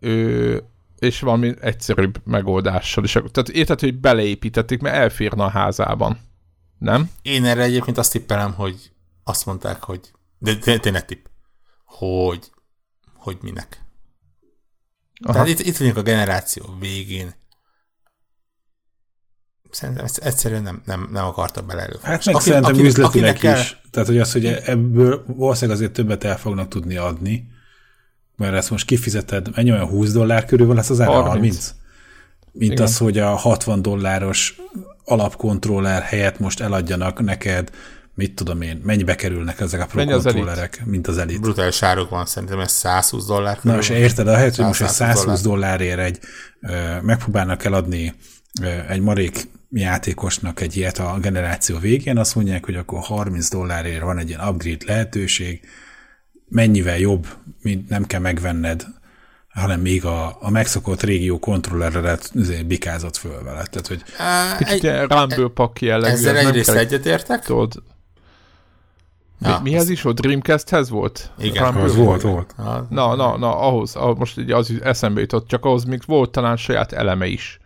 Ö, és valami egyszerűbb megoldással is. Tehát érted, hogy beleépítették, mert elférne a házában. Nem? Én erre egyébként azt tippelem, hogy azt mondták, hogy de tényleg tipp, hogy hogy minek. Aha. Tehát itt, itt vagyunk a generáció végén. Szerintem egyszerűen nem, nem, nem akarta bele Hát meg aki, szerintem aki, üzletileg is. Kell... Tehát, hogy az, hogy ebből valószínűleg azért többet el fognak tudni adni, mert ezt most kifizeted, ennyi olyan 20 dollár körül van lesz az ára? 30. 30. Mint Igen. az, hogy a 60 dolláros alapkontroller helyett most eladjanak neked mit tudom én, mennyibe kerülnek ezek a pro kontrollerek, mint az elit. Brutális árok van, szerintem ez 120 dollár. Na és érted, ahelyett, hogy most egy 120 dollárért egy, megpróbálnak eladni egy marék játékosnak egy ilyet a generáció végén, azt mondják, hogy akkor 30 dollárért van egy ilyen upgrade lehetőség, mennyivel jobb, mint nem kell megvenned, hanem még a, a megszokott régió kontrolleredet bikázott föl vele. Tehát, hogy... Kicsit egy, Rumble pak jellegű. Ezzel egyrészt egyetértek. Tudod, Ja, Mi, mihez is volt? Dreamcasthez volt? Igen, az volt, volt. Na, na, na, ahhoz, ahhoz most így az eszembe jutott, csak ahhoz még volt talán saját eleme is.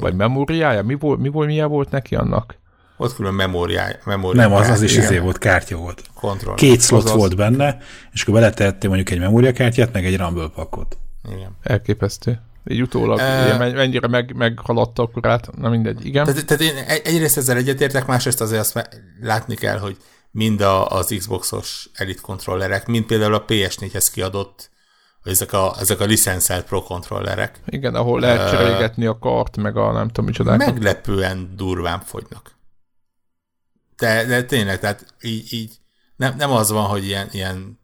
Vagy memóriája? Mi volt, mi volt, milyen volt neki annak? Ott külön memóriája. memóriája Nem, az, az is izé volt, kártya volt. Control. Két slot Azaz. volt benne, és akkor beletettél mondjuk egy memóriakártyát, meg egy Rumble pakot. Igen. Elképesztő. Így utólag uh, mennyire meg, meghaladta akkor át, na mindegy, igen. Tehát, tehát én egyrészt ezzel egyetértek, másrészt azért azt látni kell, hogy mind a, az Xboxos Elite kontrollerek, mind például a PS4-hez kiadott, ezek a, ezek a licenszelt Pro kontrollerek. Igen, ahol lehet cserélgetni a kart, meg a nem tudom micsodákat. Meglepően durván fogynak. De, de tényleg, tehát így, így nem, nem az van, hogy ilyen, ilyen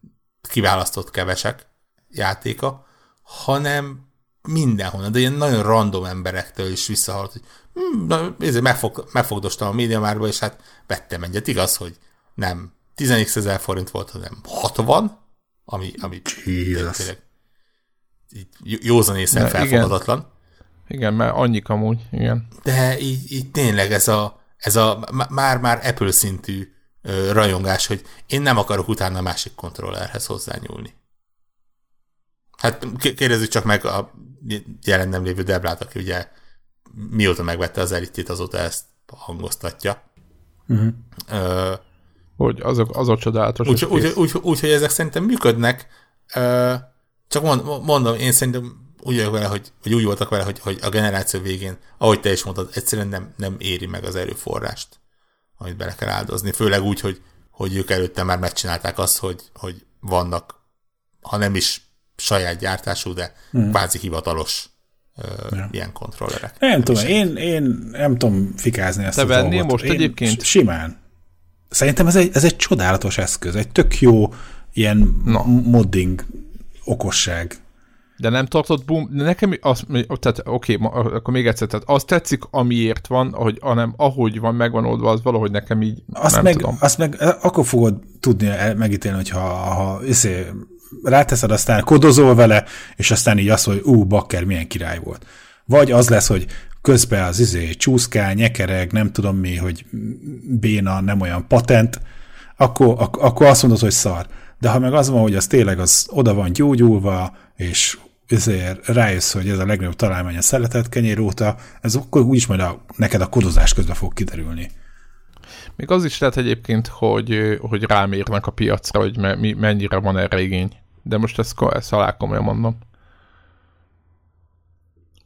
kiválasztott kevesek játéka, hanem mindenhonnan, de ilyen nagyon random emberektől is visszahalt, hogy hm, na, megfog, megfogdostam a médiamárba, és hát vettem egyet. Igaz, hogy nem 10 ezer forint volt, hanem 60, ami, ami tényleg józan észre felfogadatlan. Igen. igen, mert annyik amúgy, igen. De így, így tényleg ez a, ez a már-már Apple szintű ö, rajongás, hogy én nem akarok utána a másik kontrollerhez hozzányúlni. Hát kérdezzük csak meg a jelen nem lévő Debrát, aki ugye mióta megvette az elitét, azóta ezt hangoztatja. Uh-huh. Ö, hogy azok, azok csodálatos. Úgyhogy úgy, úgy, úgy, úgy, ezek szerintem működnek, csak mond, mondom, én szerintem úgy vagyok vele, hogy, hogy úgy voltak vele, hogy, hogy a generáció végén, ahogy te is mondtad, egyszerűen nem, nem éri meg az erőforrást, amit bele kell áldozni. Főleg úgy, hogy, hogy ők előtte már megcsinálták azt, hogy, hogy vannak, ha nem is saját gyártású, de mm. kvázi hivatalos ja. ilyen kontrollerek. Nem, nem tudom, én, én nem tudom fikázni ezt Te a dolgot. most én egyébként? Simán. Szerintem ez egy, ez egy csodálatos eszköz, egy tök jó ilyen no. modding okosság. De nem tartott boom, nekem az, tehát oké, okay, akkor még egyszer, tehát az tetszik, amiért van, ahogy, hanem ahogy van, megvan oldva, az valahogy nekem így azt nem meg, tudom. Azt meg akkor fogod tudni megítélni, hogyha ha, iszé, ráteszed, aztán kodozol vele, és aztán így azt, hogy ú, bakker, milyen király volt. Vagy az lesz, hogy közben az izé csúszkál, nyekereg, nem tudom mi, hogy béna, nem olyan patent, akkor, ak- akkor azt mondod, hogy szar. De ha meg az van, hogy az tényleg az oda van gyógyulva, és ezért rájössz, hogy ez a legnagyobb találmány a szeretett kenyér óta, ez akkor úgyis majd a, neked a kodozás közben fog kiderülni. Még az is lehet egyébként, hogy, hogy rám érnek a piacra, hogy me, mennyire van erre igény. De most ezt, ezt alá komolyan mondom.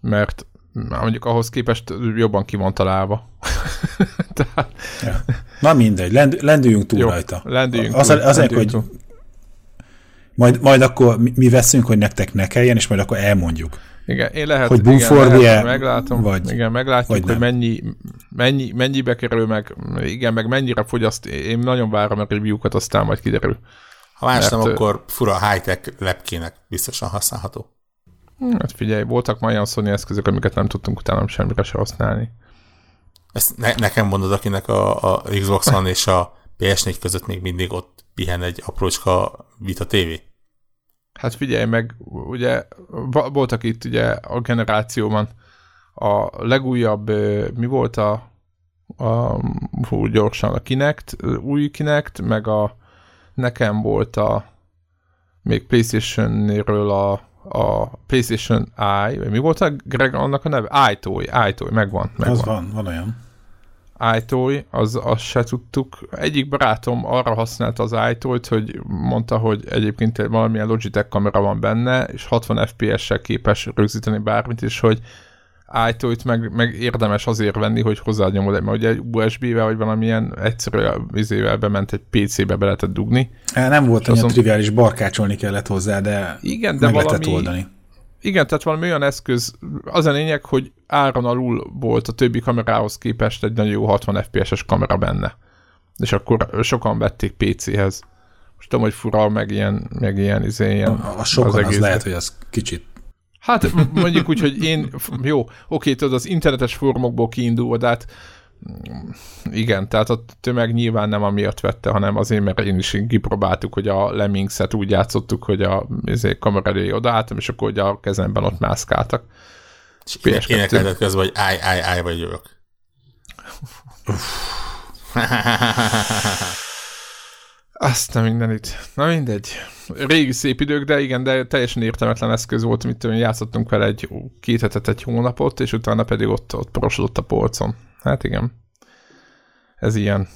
Mert mondjuk ahhoz képest jobban ki van találva. Tehát... ja. Na mindegy, lend, lendüljünk túl Jó, rajta. Lendüljünk az, túl. Az, lendüljünk hogy túl. Majd, majd akkor mi, mi veszünk, hogy nektek ne kelljen, és majd akkor elmondjuk. Igen, én lehet, hogy igen, lehet, meglátom, vagy, igen, meglátjuk, vagy hogy mennyi, mennyi, mennyibe kerül, meg igen, meg mennyire fogyaszt. Én nagyon várom a review-kat, aztán majd kiderül. Ha más nem, akkor fura high-tech lepkének biztosan használható. Hát figyelj, voltak már olyan Sony eszközök, amiket nem tudtunk utána semmire se használni. Ezt ne, nekem mondod, akinek a, a Xbox One és a PS4 között még mindig ott pihen egy aprócska Vita TV? Hát figyelj meg, ugye voltak itt ugye a generációban a legújabb, mi volt a, a hú, gyorsan a Kinect, új Kinect, meg a nekem volt a még Playstation-ről a, a PlayStation vagy mi volt a Greg annak a neve? iToy, iToy, megvan, megvan. Az van, van olyan iToy, az, azt se tudtuk. Egyik barátom arra használta az iToy-t, hogy mondta, hogy egyébként valamilyen Logitech kamera van benne, és 60 FPS-sel képes rögzíteni bármit, és hogy iToy-t meg, meg érdemes azért venni, hogy hozzáadjam oda, mert ugye USB-vel vagy valamilyen egyszerű vizével bement egy PC-be be lehetett dugni. Nem volt olyan azon... triviális, barkácsolni kellett hozzá, de, igen, de meg valami, lehetett oldani. Igen, tehát valami olyan eszköz, az a lényeg, hogy áron alul volt a többi kamerához képest egy nagyon jó 60 FPS-es kamera benne. És akkor sokan vették PC-hez. Most tudom, hogy fura, meg ilyen, meg ilyen, izé, ilyen a, a sokan az, egész, az lehet, hogy az kicsit Hát mondjuk úgy, hogy én, jó, oké, tudod, az internetes fórumokból kiindulva, de hát igen, tehát a tömeg nyilván nem amiatt vette, hanem azért, mert én is kipróbáltuk, hogy a Lemmingset úgy játszottuk, hogy a ezért kamera elé odaálltam, és akkor hogy a kezemben ott mászkáltak. És énekeltet közben, hogy állj, állj, állj, vagy jövök. Azt nem mindenit. Na mindegy. Régi szép idők, de igen, de teljesen értelmetlen eszköz volt, amit játszottunk vele egy két hetet, egy hónapot, és utána pedig ott, ott prosodott a polcon. Hát igen. Ez ilyen.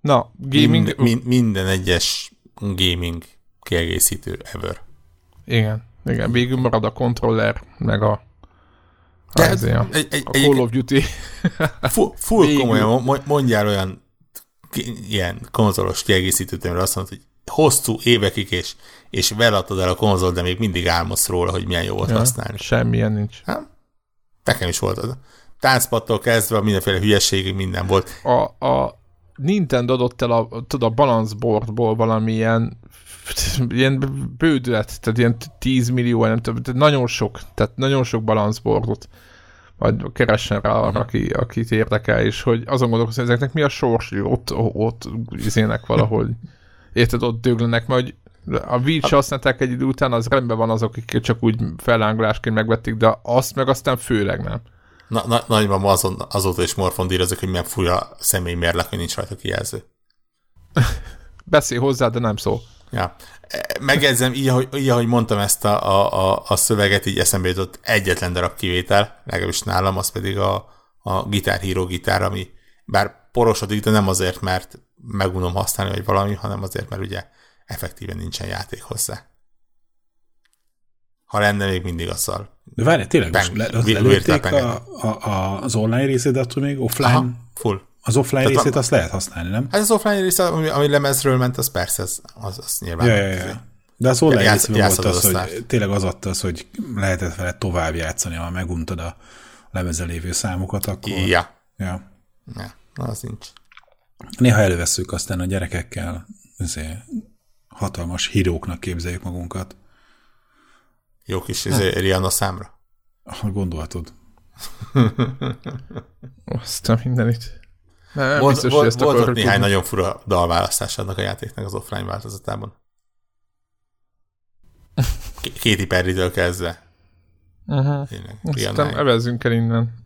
Na, gaming... Mind, mind, minden egyes gaming kiegészítő ever. Igen, igen, végül marad a controller, meg a de ez a, egy, egy, a Call of Duty. full, full komolyan mondjál olyan ilyen konzolos kiegészítőt, amire azt mondod, hogy hosszú évekig, és, és veladtad el a konzol, de még mindig álmodsz róla, hogy milyen jó volt ja, használni. Semmilyen nincs. Hát, nekem is volt az táncpattól kezdve mindenféle hülyeség, minden volt. A, a Nintendo adott el a, tudod, a balance boardból valamilyen ilyen bődület, tehát ilyen 10 millió, nem tudom, tehát nagyon sok, tehát nagyon sok balance boardot majd keressen rá arra, aki, akit érdekel, és hogy azon gondolkozom, hogy ezeknek mi a sors, ott, ott izének valahogy, érted, ott döglenek, hogy a Wii-t használták egy idő után, az rendben van azok, akik csak úgy fellángolásként megvették, de azt meg aztán főleg nem na, na, nagymama azon, azóta is morfondírozik, hogy milyen fura személymérlek, hogy nincs rajta kijelző. Beszél hozzá, de nem szó. Ja. Megjegyzem, így, ahogy, így, ahogy mondtam ezt a, a, a, a szöveget, így eszembe jutott egyetlen darab kivétel, legalábbis nálam, az pedig a, a Guitar Hero gitár, ami bár porosodik, de nem azért, mert megunom használni, vagy valami, hanem azért, mert ugye effektíven nincsen játék hozzá. Ha lenne, még mindig azzal. De várj, tényleg most le, az lelőtték a, a, a, az online részét, attól még offline? Aha, full. Az offline Tehát részét a, azt lehet használni, nem? Hát az offline részét, ami, ami lemezről ment, az persze, az, az, az nyilván. Ja, ja, ja. De az online játsz, részében volt az, az hogy tényleg az adta az, hogy lehetett vele tovább játszani, ha meguntad a lemezen lévő számokat, akkor... Ja. Ja. ja. Az nincs. Néha előveszünk aztán a gyerekekkel, azért hatalmas híróknak képzeljük magunkat. Jó kis hát. Rihanna számra. Gondolhatod. Azt a mindenit. Nem, volt, biztos, volt, volt ott néhány tudni. nagyon fura dalválasztás annak a játéknak az offline változatában. Kéti Perry-től kezdve. Uh-huh. Tényleg, Aztán evezzünk el innen.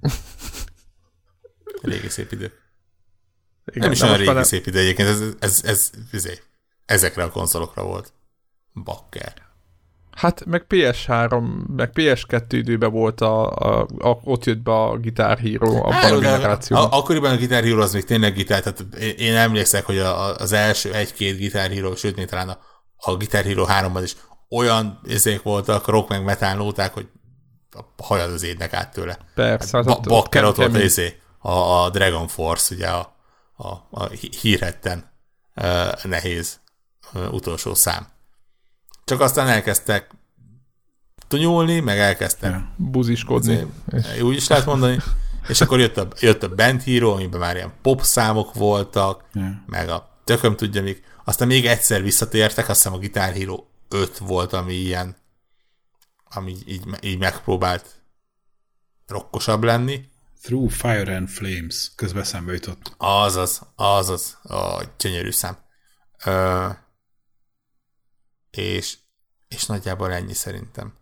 Régi szép idő. Igen, nem is olyan régi szép idő egyébként, ez, ez, ez, ez, ez, ezekre a konzolokra volt. Bakker. Hát meg PS3, meg PS2 időben volt a, a, a ott jött be a Guitar Hero abban hát, a generációban. Akkoriban a Guitar Hero az még tényleg gitár, tehát én emlékszek, hogy a, az első egy-két Guitar Hero, sőt, még talán a, a Guitar Hero 3-ban is olyan ezek voltak, rock meg metal nóták, hogy a hajad az édnek át tőle. Persze. Hát, ba- Bakker ott volt izé, a, a Dragon Force, ugye a, a, a hírhetten uh, nehéz uh, utolsó szám. Csak aztán elkezdtek tunyulni, meg elkezdtem ja. buziskodni. Úgy is lehet mondani. És akkor jött a, jött a Band Hero, amiben már ilyen pop számok voltak, ja. meg a tököm tudja még. Aztán még egyszer visszatértek, azt hiszem a Guitar Hero 5 volt, ami ilyen, ami így, így megpróbált rokkosabb lenni. Through Fire and Flames, közben szembe jutott. Azaz, azaz, a gyönyörű szám. Ö, és és nagyjából ennyi szerintem.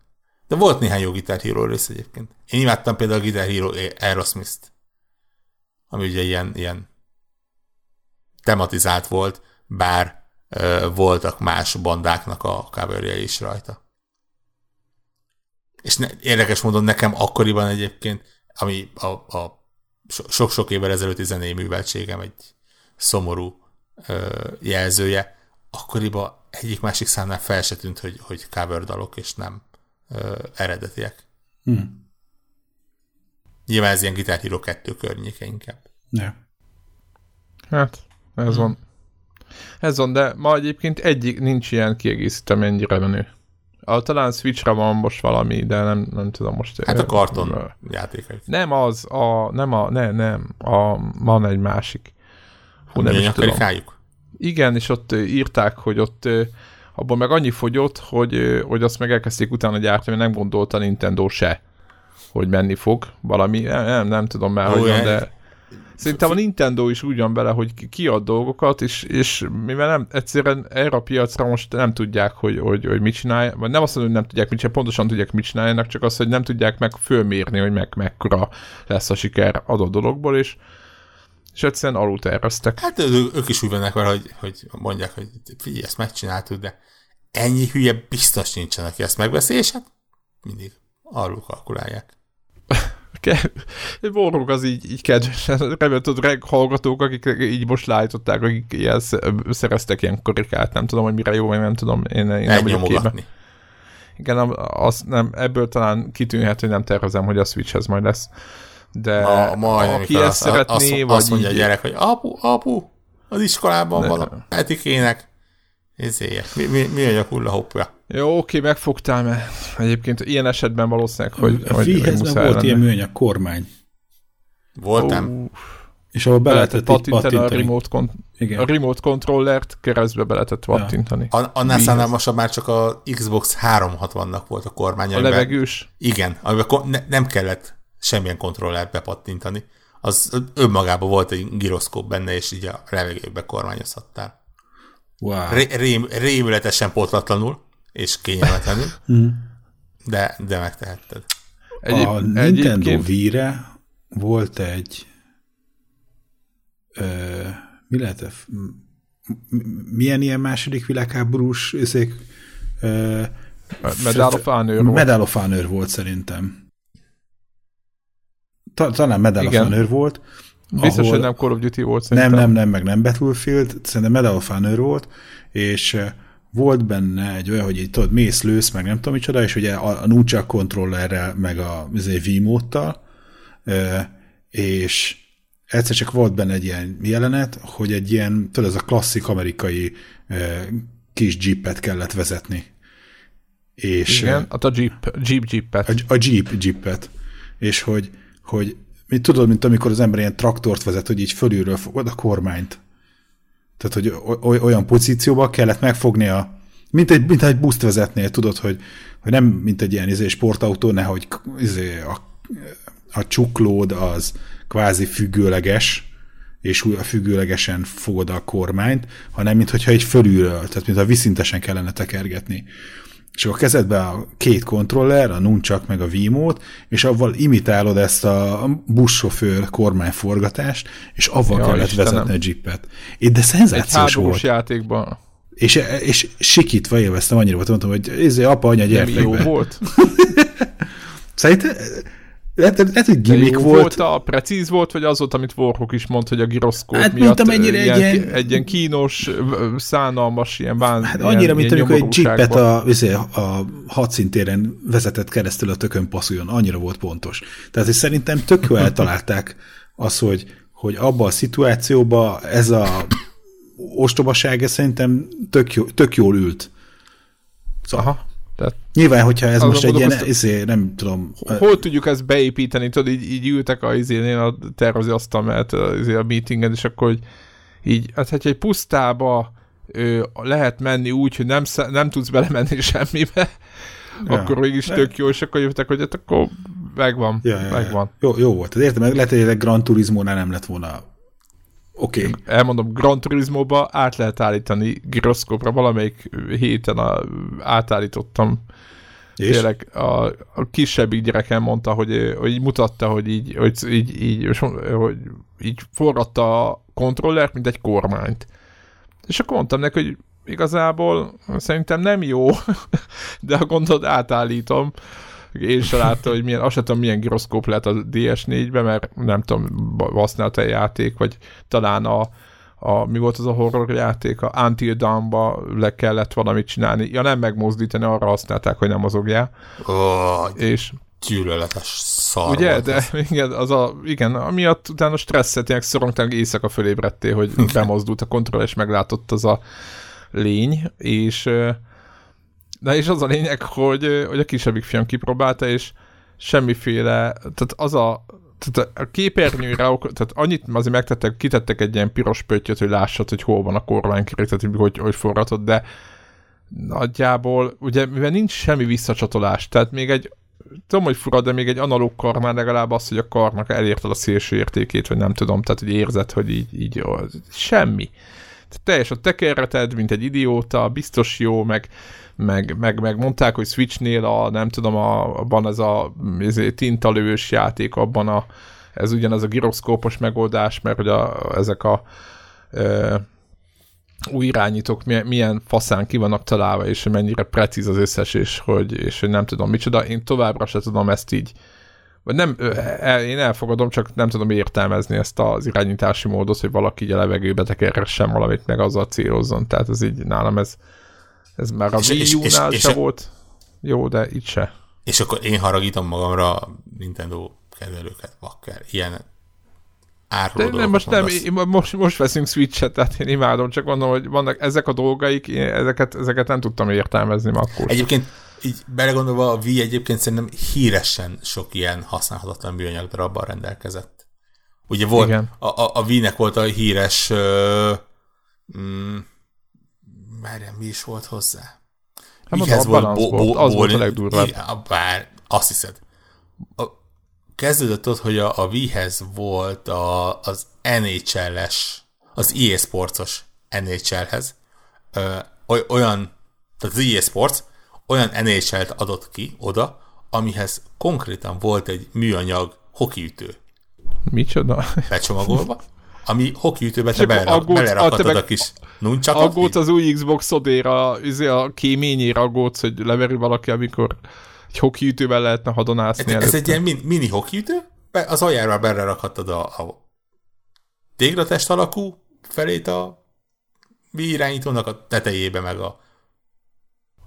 De volt néhány jó Guitar Hero rész egyébként. Én imádtam például a Guitar Hero Aerosmith-t, ami ugye ilyen, ilyen tematizált volt, bár ö, voltak más bandáknak a coverjei is rajta. És ne, érdekes módon nekem akkoriban egyébként, ami a, a sok-sok évvel ezelőtti zenei műveltségem egy szomorú ö, jelzője, akkoriban egyik másik számnál fel se tűnt, hogy, hogy cover dalok, és nem ö, eredetiek. Hmm. Nyilván ez ilyen Hero 2 környéke inkább. Ja. Hát, ez hmm. van. Ez van, de ma egyébként egyik nincs ilyen kiegészítő, mennyire menő. A, talán Switchre van most valami, de nem, nem tudom most. Hát a karton játékai. Nem az, a, nem a, ne, nem, a, van egy másik. Hú, nem is tudom. Igen, és ott írták, hogy ott abban meg annyi fogyott, hogy, hogy azt meg elkezdték utána gyártani, mert nem gondolta Nintendo se, hogy menni fog valami, nem, nem, nem tudom már, hogy de Szerintem a Nintendo is úgy van bele, hogy kiad dolgokat, és, és mivel nem, egyszerűen erre a piacra most nem tudják, hogy, hogy, hogy mit csinálj, vagy nem azt mondom, hogy nem tudják mit csinálni, pontosan tudják, mit csináljanak, csak azt, hogy nem tudják meg fölmérni, hogy meg mekkora lesz a siker adott dologból, és, és egyszerűen alul terveztek. Hát ő, ők is úgy vannak vele, hogy, hogy mondják, hogy figyelj, ezt megcsináltuk, de ennyi hülye biztos nincsen, aki ezt megveszi, és hát mindig alul kalkulálják. Borrók az így, így kedves. Remélem, tudod, hallgatók, akik így most lájtották, akik ilyen szereztek ilyen karikát, nem tudom, hogy mire jó, vagy nem tudom. Én, én nem vagyok képben. Igen, az nem, ebből talán kitűnhet, hogy nem tervezem, hogy a Switchhez majd lesz. De ma, majd, aki ezt szeretné, azt, vagy azt mondja így... a gyerek, hogy apu, apu, az iskolában de, van a etikének. Ezért. Mi, mi, mi a hulla hoppja? Jó, oké, megfogtál, mert egyébként ilyen esetben valószínűleg, hogy... A Fihez volt ilyen műanyag kormány. Voltam. Uh, és ahol be lehetett pattintani, A remote, kon- Igen. a remote controllert keresztbe be lehetett pattintani. Ja. Annál szánalmasabb már csak a Xbox 360-nak volt a kormány. A levegős? Igen, amiben ne, nem kellett semmilyen kontrollert bepattintani. Az önmagában volt egy gyroszkóp benne, és így a levegőbe kormányozhattál. Wow. Ré, rém, rémületesen potlatlanul és kényelmetlenül, hmm. de, de megtehetted. Egyéb, a Nintendo Wii-re volt egy ö, mi lehet -e? milyen ilyen második világháborús őszék Medal of Honor Medal of Honor volt szerintem. Talán Medal of Honor volt. Biztos, ahol... hogy nem Call of Duty volt szerintem. Nem, nem, nem, meg nem Battlefield, szerintem Medal of Honor volt, és volt benne egy olyan, hogy így tudod, mész, lősz, meg nem tudom micsoda, és ugye a, a nunchuck kontrollerrel, meg a V-módtal, és egyszer csak volt benne egy ilyen jelenet, hogy egy ilyen, tudod, ez a klasszik amerikai kis jeepet kellett vezetni. És, Igen, a jeep, jeep jeepet. A, a jeep jeepet. És hogy, hogy mint tudod, mint amikor az ember ilyen traktort vezet, hogy így fölülről fogod a kormányt. Tehát, hogy olyan pozícióba kellett megfogni a mint egy, mint egy buszt vezetnél, tudod, hogy, hogy nem mint egy ilyen izé, sportautó, nehogy izé, a, a csuklód az kvázi függőleges, és a függőlegesen fogod a kormányt, hanem mintha egy fölülről, tehát mintha viszintesen kellene tekergetni. És akkor kezedbe a két kontroller, a nunchak meg a Vimót, és avval imitálod ezt a buszsofőr kormányforgatást, és avval ja, kellett Istenem. vezetni a jeepet. De szenzációs Egy volt. játékban. És, és sikítva élveztem, annyira volt, mondtam, hogy ez apa, anya, gyere jó volt. Szerintem lehet, lehet, hogy gimmick volt. volt. a precíz volt, vagy az volt, amit Warhawk is mondta, hogy a giroszkóp hát, miatt amennyire ilyen, egy ilyen, egy ilyen kínos, szánalmas, ilyen bán, Hát annyira, ilyen, mint amikor egy jeepet a, a, a hadszintéren vezetett keresztül a tökön passzuljon, annyira volt pontos. Tehát hogy szerintem tök jó eltalálták az, hogy, hogy abba a szituációba ez a ostobasága szerintem tök, jó, tök jól ült. Szóval, Aha. Tehát Nyilván, hogyha ez most egy ilyen, izé, nem tudom... Hol tudjuk ezt beépíteni? Tudod, így, így ültek a izénél a tervezi asztal mellett a, izé, a meetingen, és akkor hogy így, hát hogyha egy pusztába ö, lehet menni úgy, hogy nem, nem tudsz belemenni semmibe, ja. akkor mégis tök jó, és akkor jöttek, hogy hát akkor megvan, ja, ja, megvan. Ja. Jó, jó volt. Értem, meg lehet, hogy egy Gran Turismo-nál nem lett volna Oké. Okay. Elmondom, Gran Turismo-ba át lehet állítani gyroszkópra, valamelyik héten a, átállítottam. És? Tényleg a, a kisebbik gyerekem mondta, hogy, hogy mutatta, hogy így, hogy így, így, hogy így forratta a kontrollert, mint egy kormányt. És akkor mondtam neki, hogy igazából szerintem nem jó, de ha gondolod, átállítom. Én sem láttam, hogy milyen, azt sem tudom, milyen gyroszkóp lehet a DS4-be, mert nem tudom, használta a játék, vagy talán a, a, mi volt az a horror játék, a Until Dawn-ba le kellett valamit csinálni. Ja, nem megmozdítani, arra használták, hogy nem mozogjál. Oh, és gyűlöletes szar Ugye, de ez. igen, az a, igen, amiatt utána stresszet, ilyen szorongtán éjszaka fölébredtél, hogy bemozdult a kontroll, és meglátott az a lény, és de és az a lényeg, hogy, hogy a kisebbik fiam kipróbálta, és semmiféle, tehát az a, tehát a képernyőre, tehát annyit azért megtettek, kitettek egy ilyen piros pöttyöt, hogy lássad, hogy hol van a kormánykérék, tehát hogy, hogy forratod, de nagyjából, ugye mivel nincs semmi visszacsatolás, tehát még egy tudom, hogy fura, de még egy analóg karmán legalább az, hogy a karnak elérted a szélső értékét, vagy nem tudom, tehát hogy érzed, hogy így, így jó, semmi. Tehát teljes a tekerreted, mint egy idióta, biztos jó, meg, meg, meg, meg mondták, hogy Switchnél a, nem tudom, a, abban ez a ez tintalős játék, abban a, ez ugyanaz a gyroszkópos megoldás, mert hogy a, ezek a e, új irányítók milyen, milyen faszán ki vannak találva, és mennyire precíz az összes, és hogy, és hogy nem tudom micsoda. Én továbbra se tudom ezt így vagy nem, el, én elfogadom, csak nem tudom értelmezni ezt az irányítási módot, hogy valaki így a levegőbe tekerhessen valamit, meg azzal célozzon. Tehát ez így nálam ez, ez már a Wii U-nál se volt jó, de itt se. És akkor én haragítom magamra a Nintendo kezelőket, bakker. Ilyen áruló de nem, most nem, most, most veszünk Switch-et, tehát én imádom, csak mondom, hogy vannak ezek a dolgaik, én ezeket, ezeket nem tudtam értelmezni akkor. Egyébként így belegondolva a Wii egyébként szerintem híresen sok ilyen használhatatlan műanyag darabban rendelkezett. Ugye volt, Igen. a, a, a Wii-nek volt a híres uh, mm, Várjál, mi is volt hozzá? Hát Mihez volt, bo- bo- az volt a legdurvább. Bár, azt hiszed. A, kezdődött ott, hogy a, a Wii-hez volt a, az NHL-es, az EA Sports-os NHL-hez ö, olyan, tehát az EA Sports olyan NHL-t adott ki oda, amihez konkrétan volt egy műanyag hokiütő. Micsoda? Becsomagolva, ami hokiütőbe te belerakhatod a kis Nuncsakot? Aggódsz az új Xbox odéra, izé a kéményére aggódsz, hogy leveri valaki, amikor egy hokiütővel lehetne hadonászni. Ez, ez egy ilyen min, mini hokiütő, az aljára belerakhattad a, a téglatest alakú felét a irányítónak a tetejébe, meg a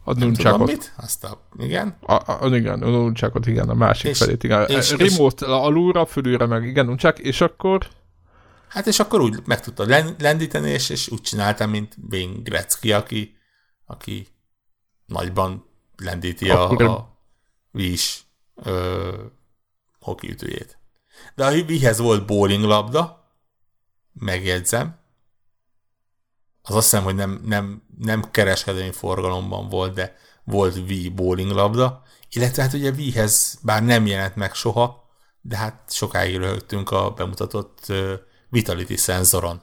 a nuncsakot. mit? Azt a, igen. A, a, igen, a nuncsakot, igen, a másik és, felét, igen. És, Remote és, alulra, fölülre, meg igen, nuncsák, és akkor Hát és akkor úgy meg tudtad lendíteni, és, és úgy csináltam, mint Wayne Gretzky, aki, aki nagyban lendíti a, a Wii-s hokiütőjét. De a Wii-hez volt bowling labda, megjegyzem, az azt hiszem, hogy nem, nem, nem kereskedelmi forgalomban volt, de volt Wii bowling labda, illetve hát ugye Wii-hez bár nem jelent meg soha, de hát sokáig röhögtünk a bemutatott Vitality szenzoron.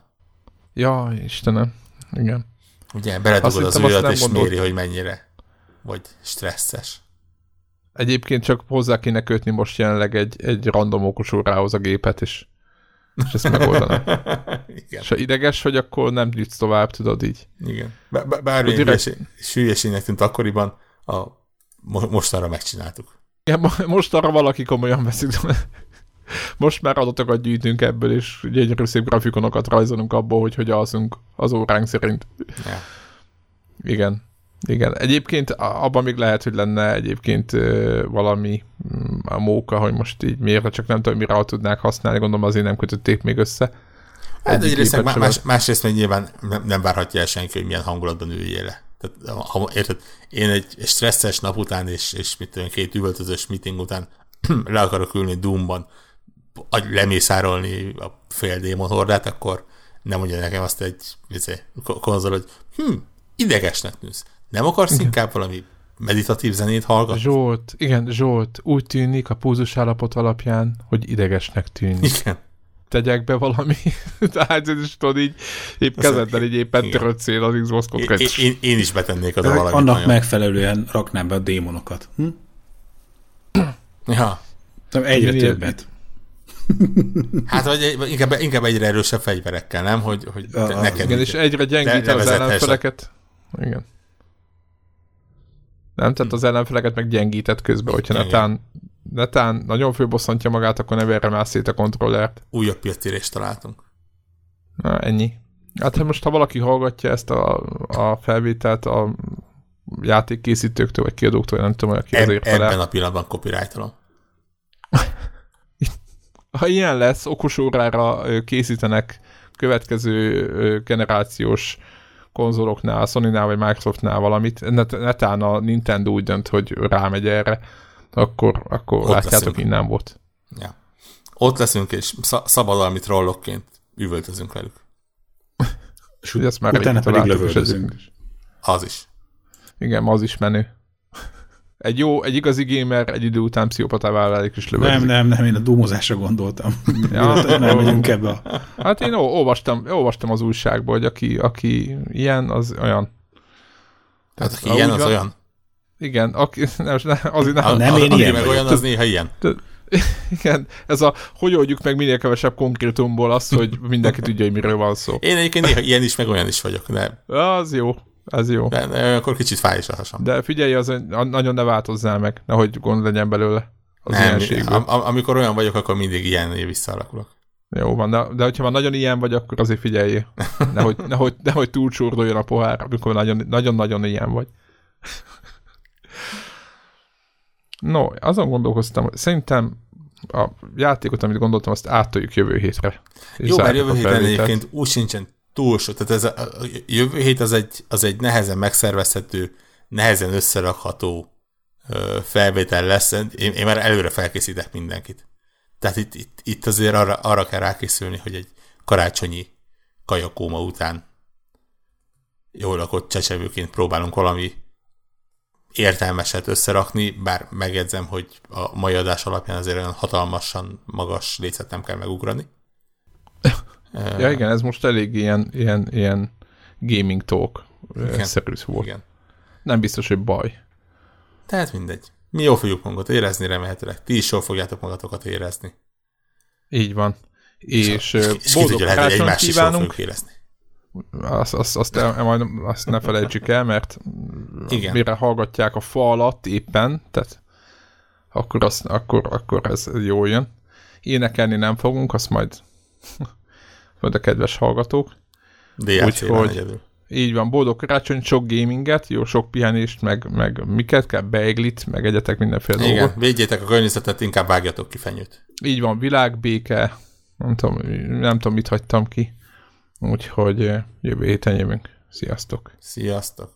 Ja, Istenem, igen. Ugye, beledugod az ujjat, és gondolt... méri, hogy mennyire vagy stresszes. Egyébként csak hozzá kéne kötni most jelenleg egy, egy random okosórához a gépet, és, és ezt megoldaná. Igen. És ha ideges vagy, akkor nem jutsz tovább, tudod így. Igen. Bármilyen direkt... hülyeségnek tűnt akkoriban, a, most arra megcsináltuk. Igen, most arra valaki komolyan veszik. Most már adatokat gyűjtünk ebből, és gyönyörű szép grafikonokat rajzolunk abból, hogy hogy alszunk az óránk szerint. Yeah. Igen. Igen. Egyébként abban még lehet, hogy lenne egyébként valami mm, a móka, hogy most így miért, csak nem tudom, mire tudnák használni, gondolom azért nem kötötték még össze. Hát egyrészt, más, más, másrészt meg nyilván nem, nem várhatja el senki, hogy milyen hangulatban üljél le. Tehát, ha, érted, én egy stresszes nap után és, és mit tudom, két üvöltözős meeting után le akarok ülni Doomban, lemészárolni a fél démon hordát, akkor nem mondja nekem azt egy izé, konzol, hogy hm, idegesnek tűnsz. Nem akarsz igen. inkább valami meditatív zenét hallgatni? Zsolt, igen, Zsolt, úgy tűnik a púzus állapot alapján, hogy idegesnek tűnik. Igen. tegyek be valami tehát és tudod így épp kezeddel így éppen töröccél az Xbox én, én, én, is betennék oda valamit. Annak nagyon. megfelelően raknám be a démonokat. Hm? Ja. Egyre Milyen? többet. Hát, vagy inkább, inkább egyre erősebb fegyverekkel, nem? Hogy, hogy a, neked igen, és egyre gyengít az ellenfeleket. Igen. Nem, tehát az ellenfeleket meg gyengített közben, hogyha netán, netán nagyon főbosszantja magát, akkor ne verre már szét a kontrollert. Újabb piacérést találtunk. Na, ennyi. Hát most ha valaki hallgatja ezt a, a felvételt a játékkészítőktől, vagy kiadóktól, nem tudom, hogy aki azért Ebben fel. a pillanatban copyrightolom. Ha ilyen lesz, okos órára készítenek következő generációs konzoloknál, Sony-nál vagy Microsoftnál valamit, net, netán a Nintendo úgy dönt, hogy rámegy erre, akkor, akkor Ott látjátok, leszünk. innen volt. Ja. Ott leszünk, és szabadalmi trollokként üvöltözünk velük. és ugye ezt már Utána pedig lövöldözünk. Az is. Igen, az is menő. Egy jó, egy igazi gamer egy idő után pszichopatává válik és lövöldözik. Nem, nem, nem, én a dumozásra gondoltam. Ja, nem megyünk ebbe a... Hát én olvastam, olvastam az újságból, hogy aki, aki ilyen, az olyan. Tehát aki ilyen, az van, olyan? Igen, aki, nem, az, nem, a, nem én ilyen meg olyan, az néha ilyen. Igen, ez a hogy oldjuk meg minél kevesebb konkrétumból azt, hogy mindenki tudja, hogy miről van szó. Én egyébként néha ilyen is, meg olyan is vagyok, de... Az jó. Ez jó. De, akkor kicsit fáj is a hasam. De figyelj, az nagyon ne változzál meg, nehogy gond legyen belőle az Nem, am, amikor olyan vagyok, akkor mindig ilyen visszaalakulok. Jó van, de, de hogyha már nagyon ilyen vagy, akkor azért figyelj. Nehogy, nehogy, nehogy túlcsorduljon a pohár, amikor nagyon-nagyon ilyen vagy. No, azon gondolkoztam, szerintem a játékot, amit gondoltam, azt áttoljuk jövő hétre. Jó, mert jövő héten egyébként úgy sincsen túl sok. Tehát ez a, a jövő hét az egy, az egy nehezen megszervezhető, nehezen összerakható ö, felvétel lesz. Én, én már előre felkészítek mindenkit. Tehát itt, itt, itt azért arra, arra kell rákészülni, hogy egy karácsonyi kajakóma után jól lakott csecsevőként próbálunk valami értelmeset összerakni, bár megjegyzem, hogy a mai adás alapján azért olyan hatalmasan magas lécet nem kell megugrani. Ja igen, ez most elég ilyen, ilyen, ilyen gaming talk szerűs volt. Igen. Nem biztos, hogy baj. Tehát mindegy. Mi jól fogjuk magunkat érezni remélhetőleg. Ti is jól fogjátok magatokat érezni. Így van. És, és, és boldog lehet, hogy egymást kívánunk. is érezni. Azt, azt, azt, el, majd azt ne felejtsük el, mert Igen. mire hallgatják a fa alatt éppen, tehát akkor, az, akkor, akkor ez jó jön. Énekelni nem fogunk, azt majd majd a kedves hallgatók. Úgyhogy így van, boldog karácsony, sok gaminget, jó sok pihenést, meg, meg miket kell, beiglit, meg egyetek mindenféle Igen, dolgot. védjétek a környezetet, inkább vágjatok ki fenyőt. Így van, világbéke, nem tudom, nem tudom, mit hagytam ki. Úgyhogy jövő héten jövünk. Sziasztok! Sziasztok!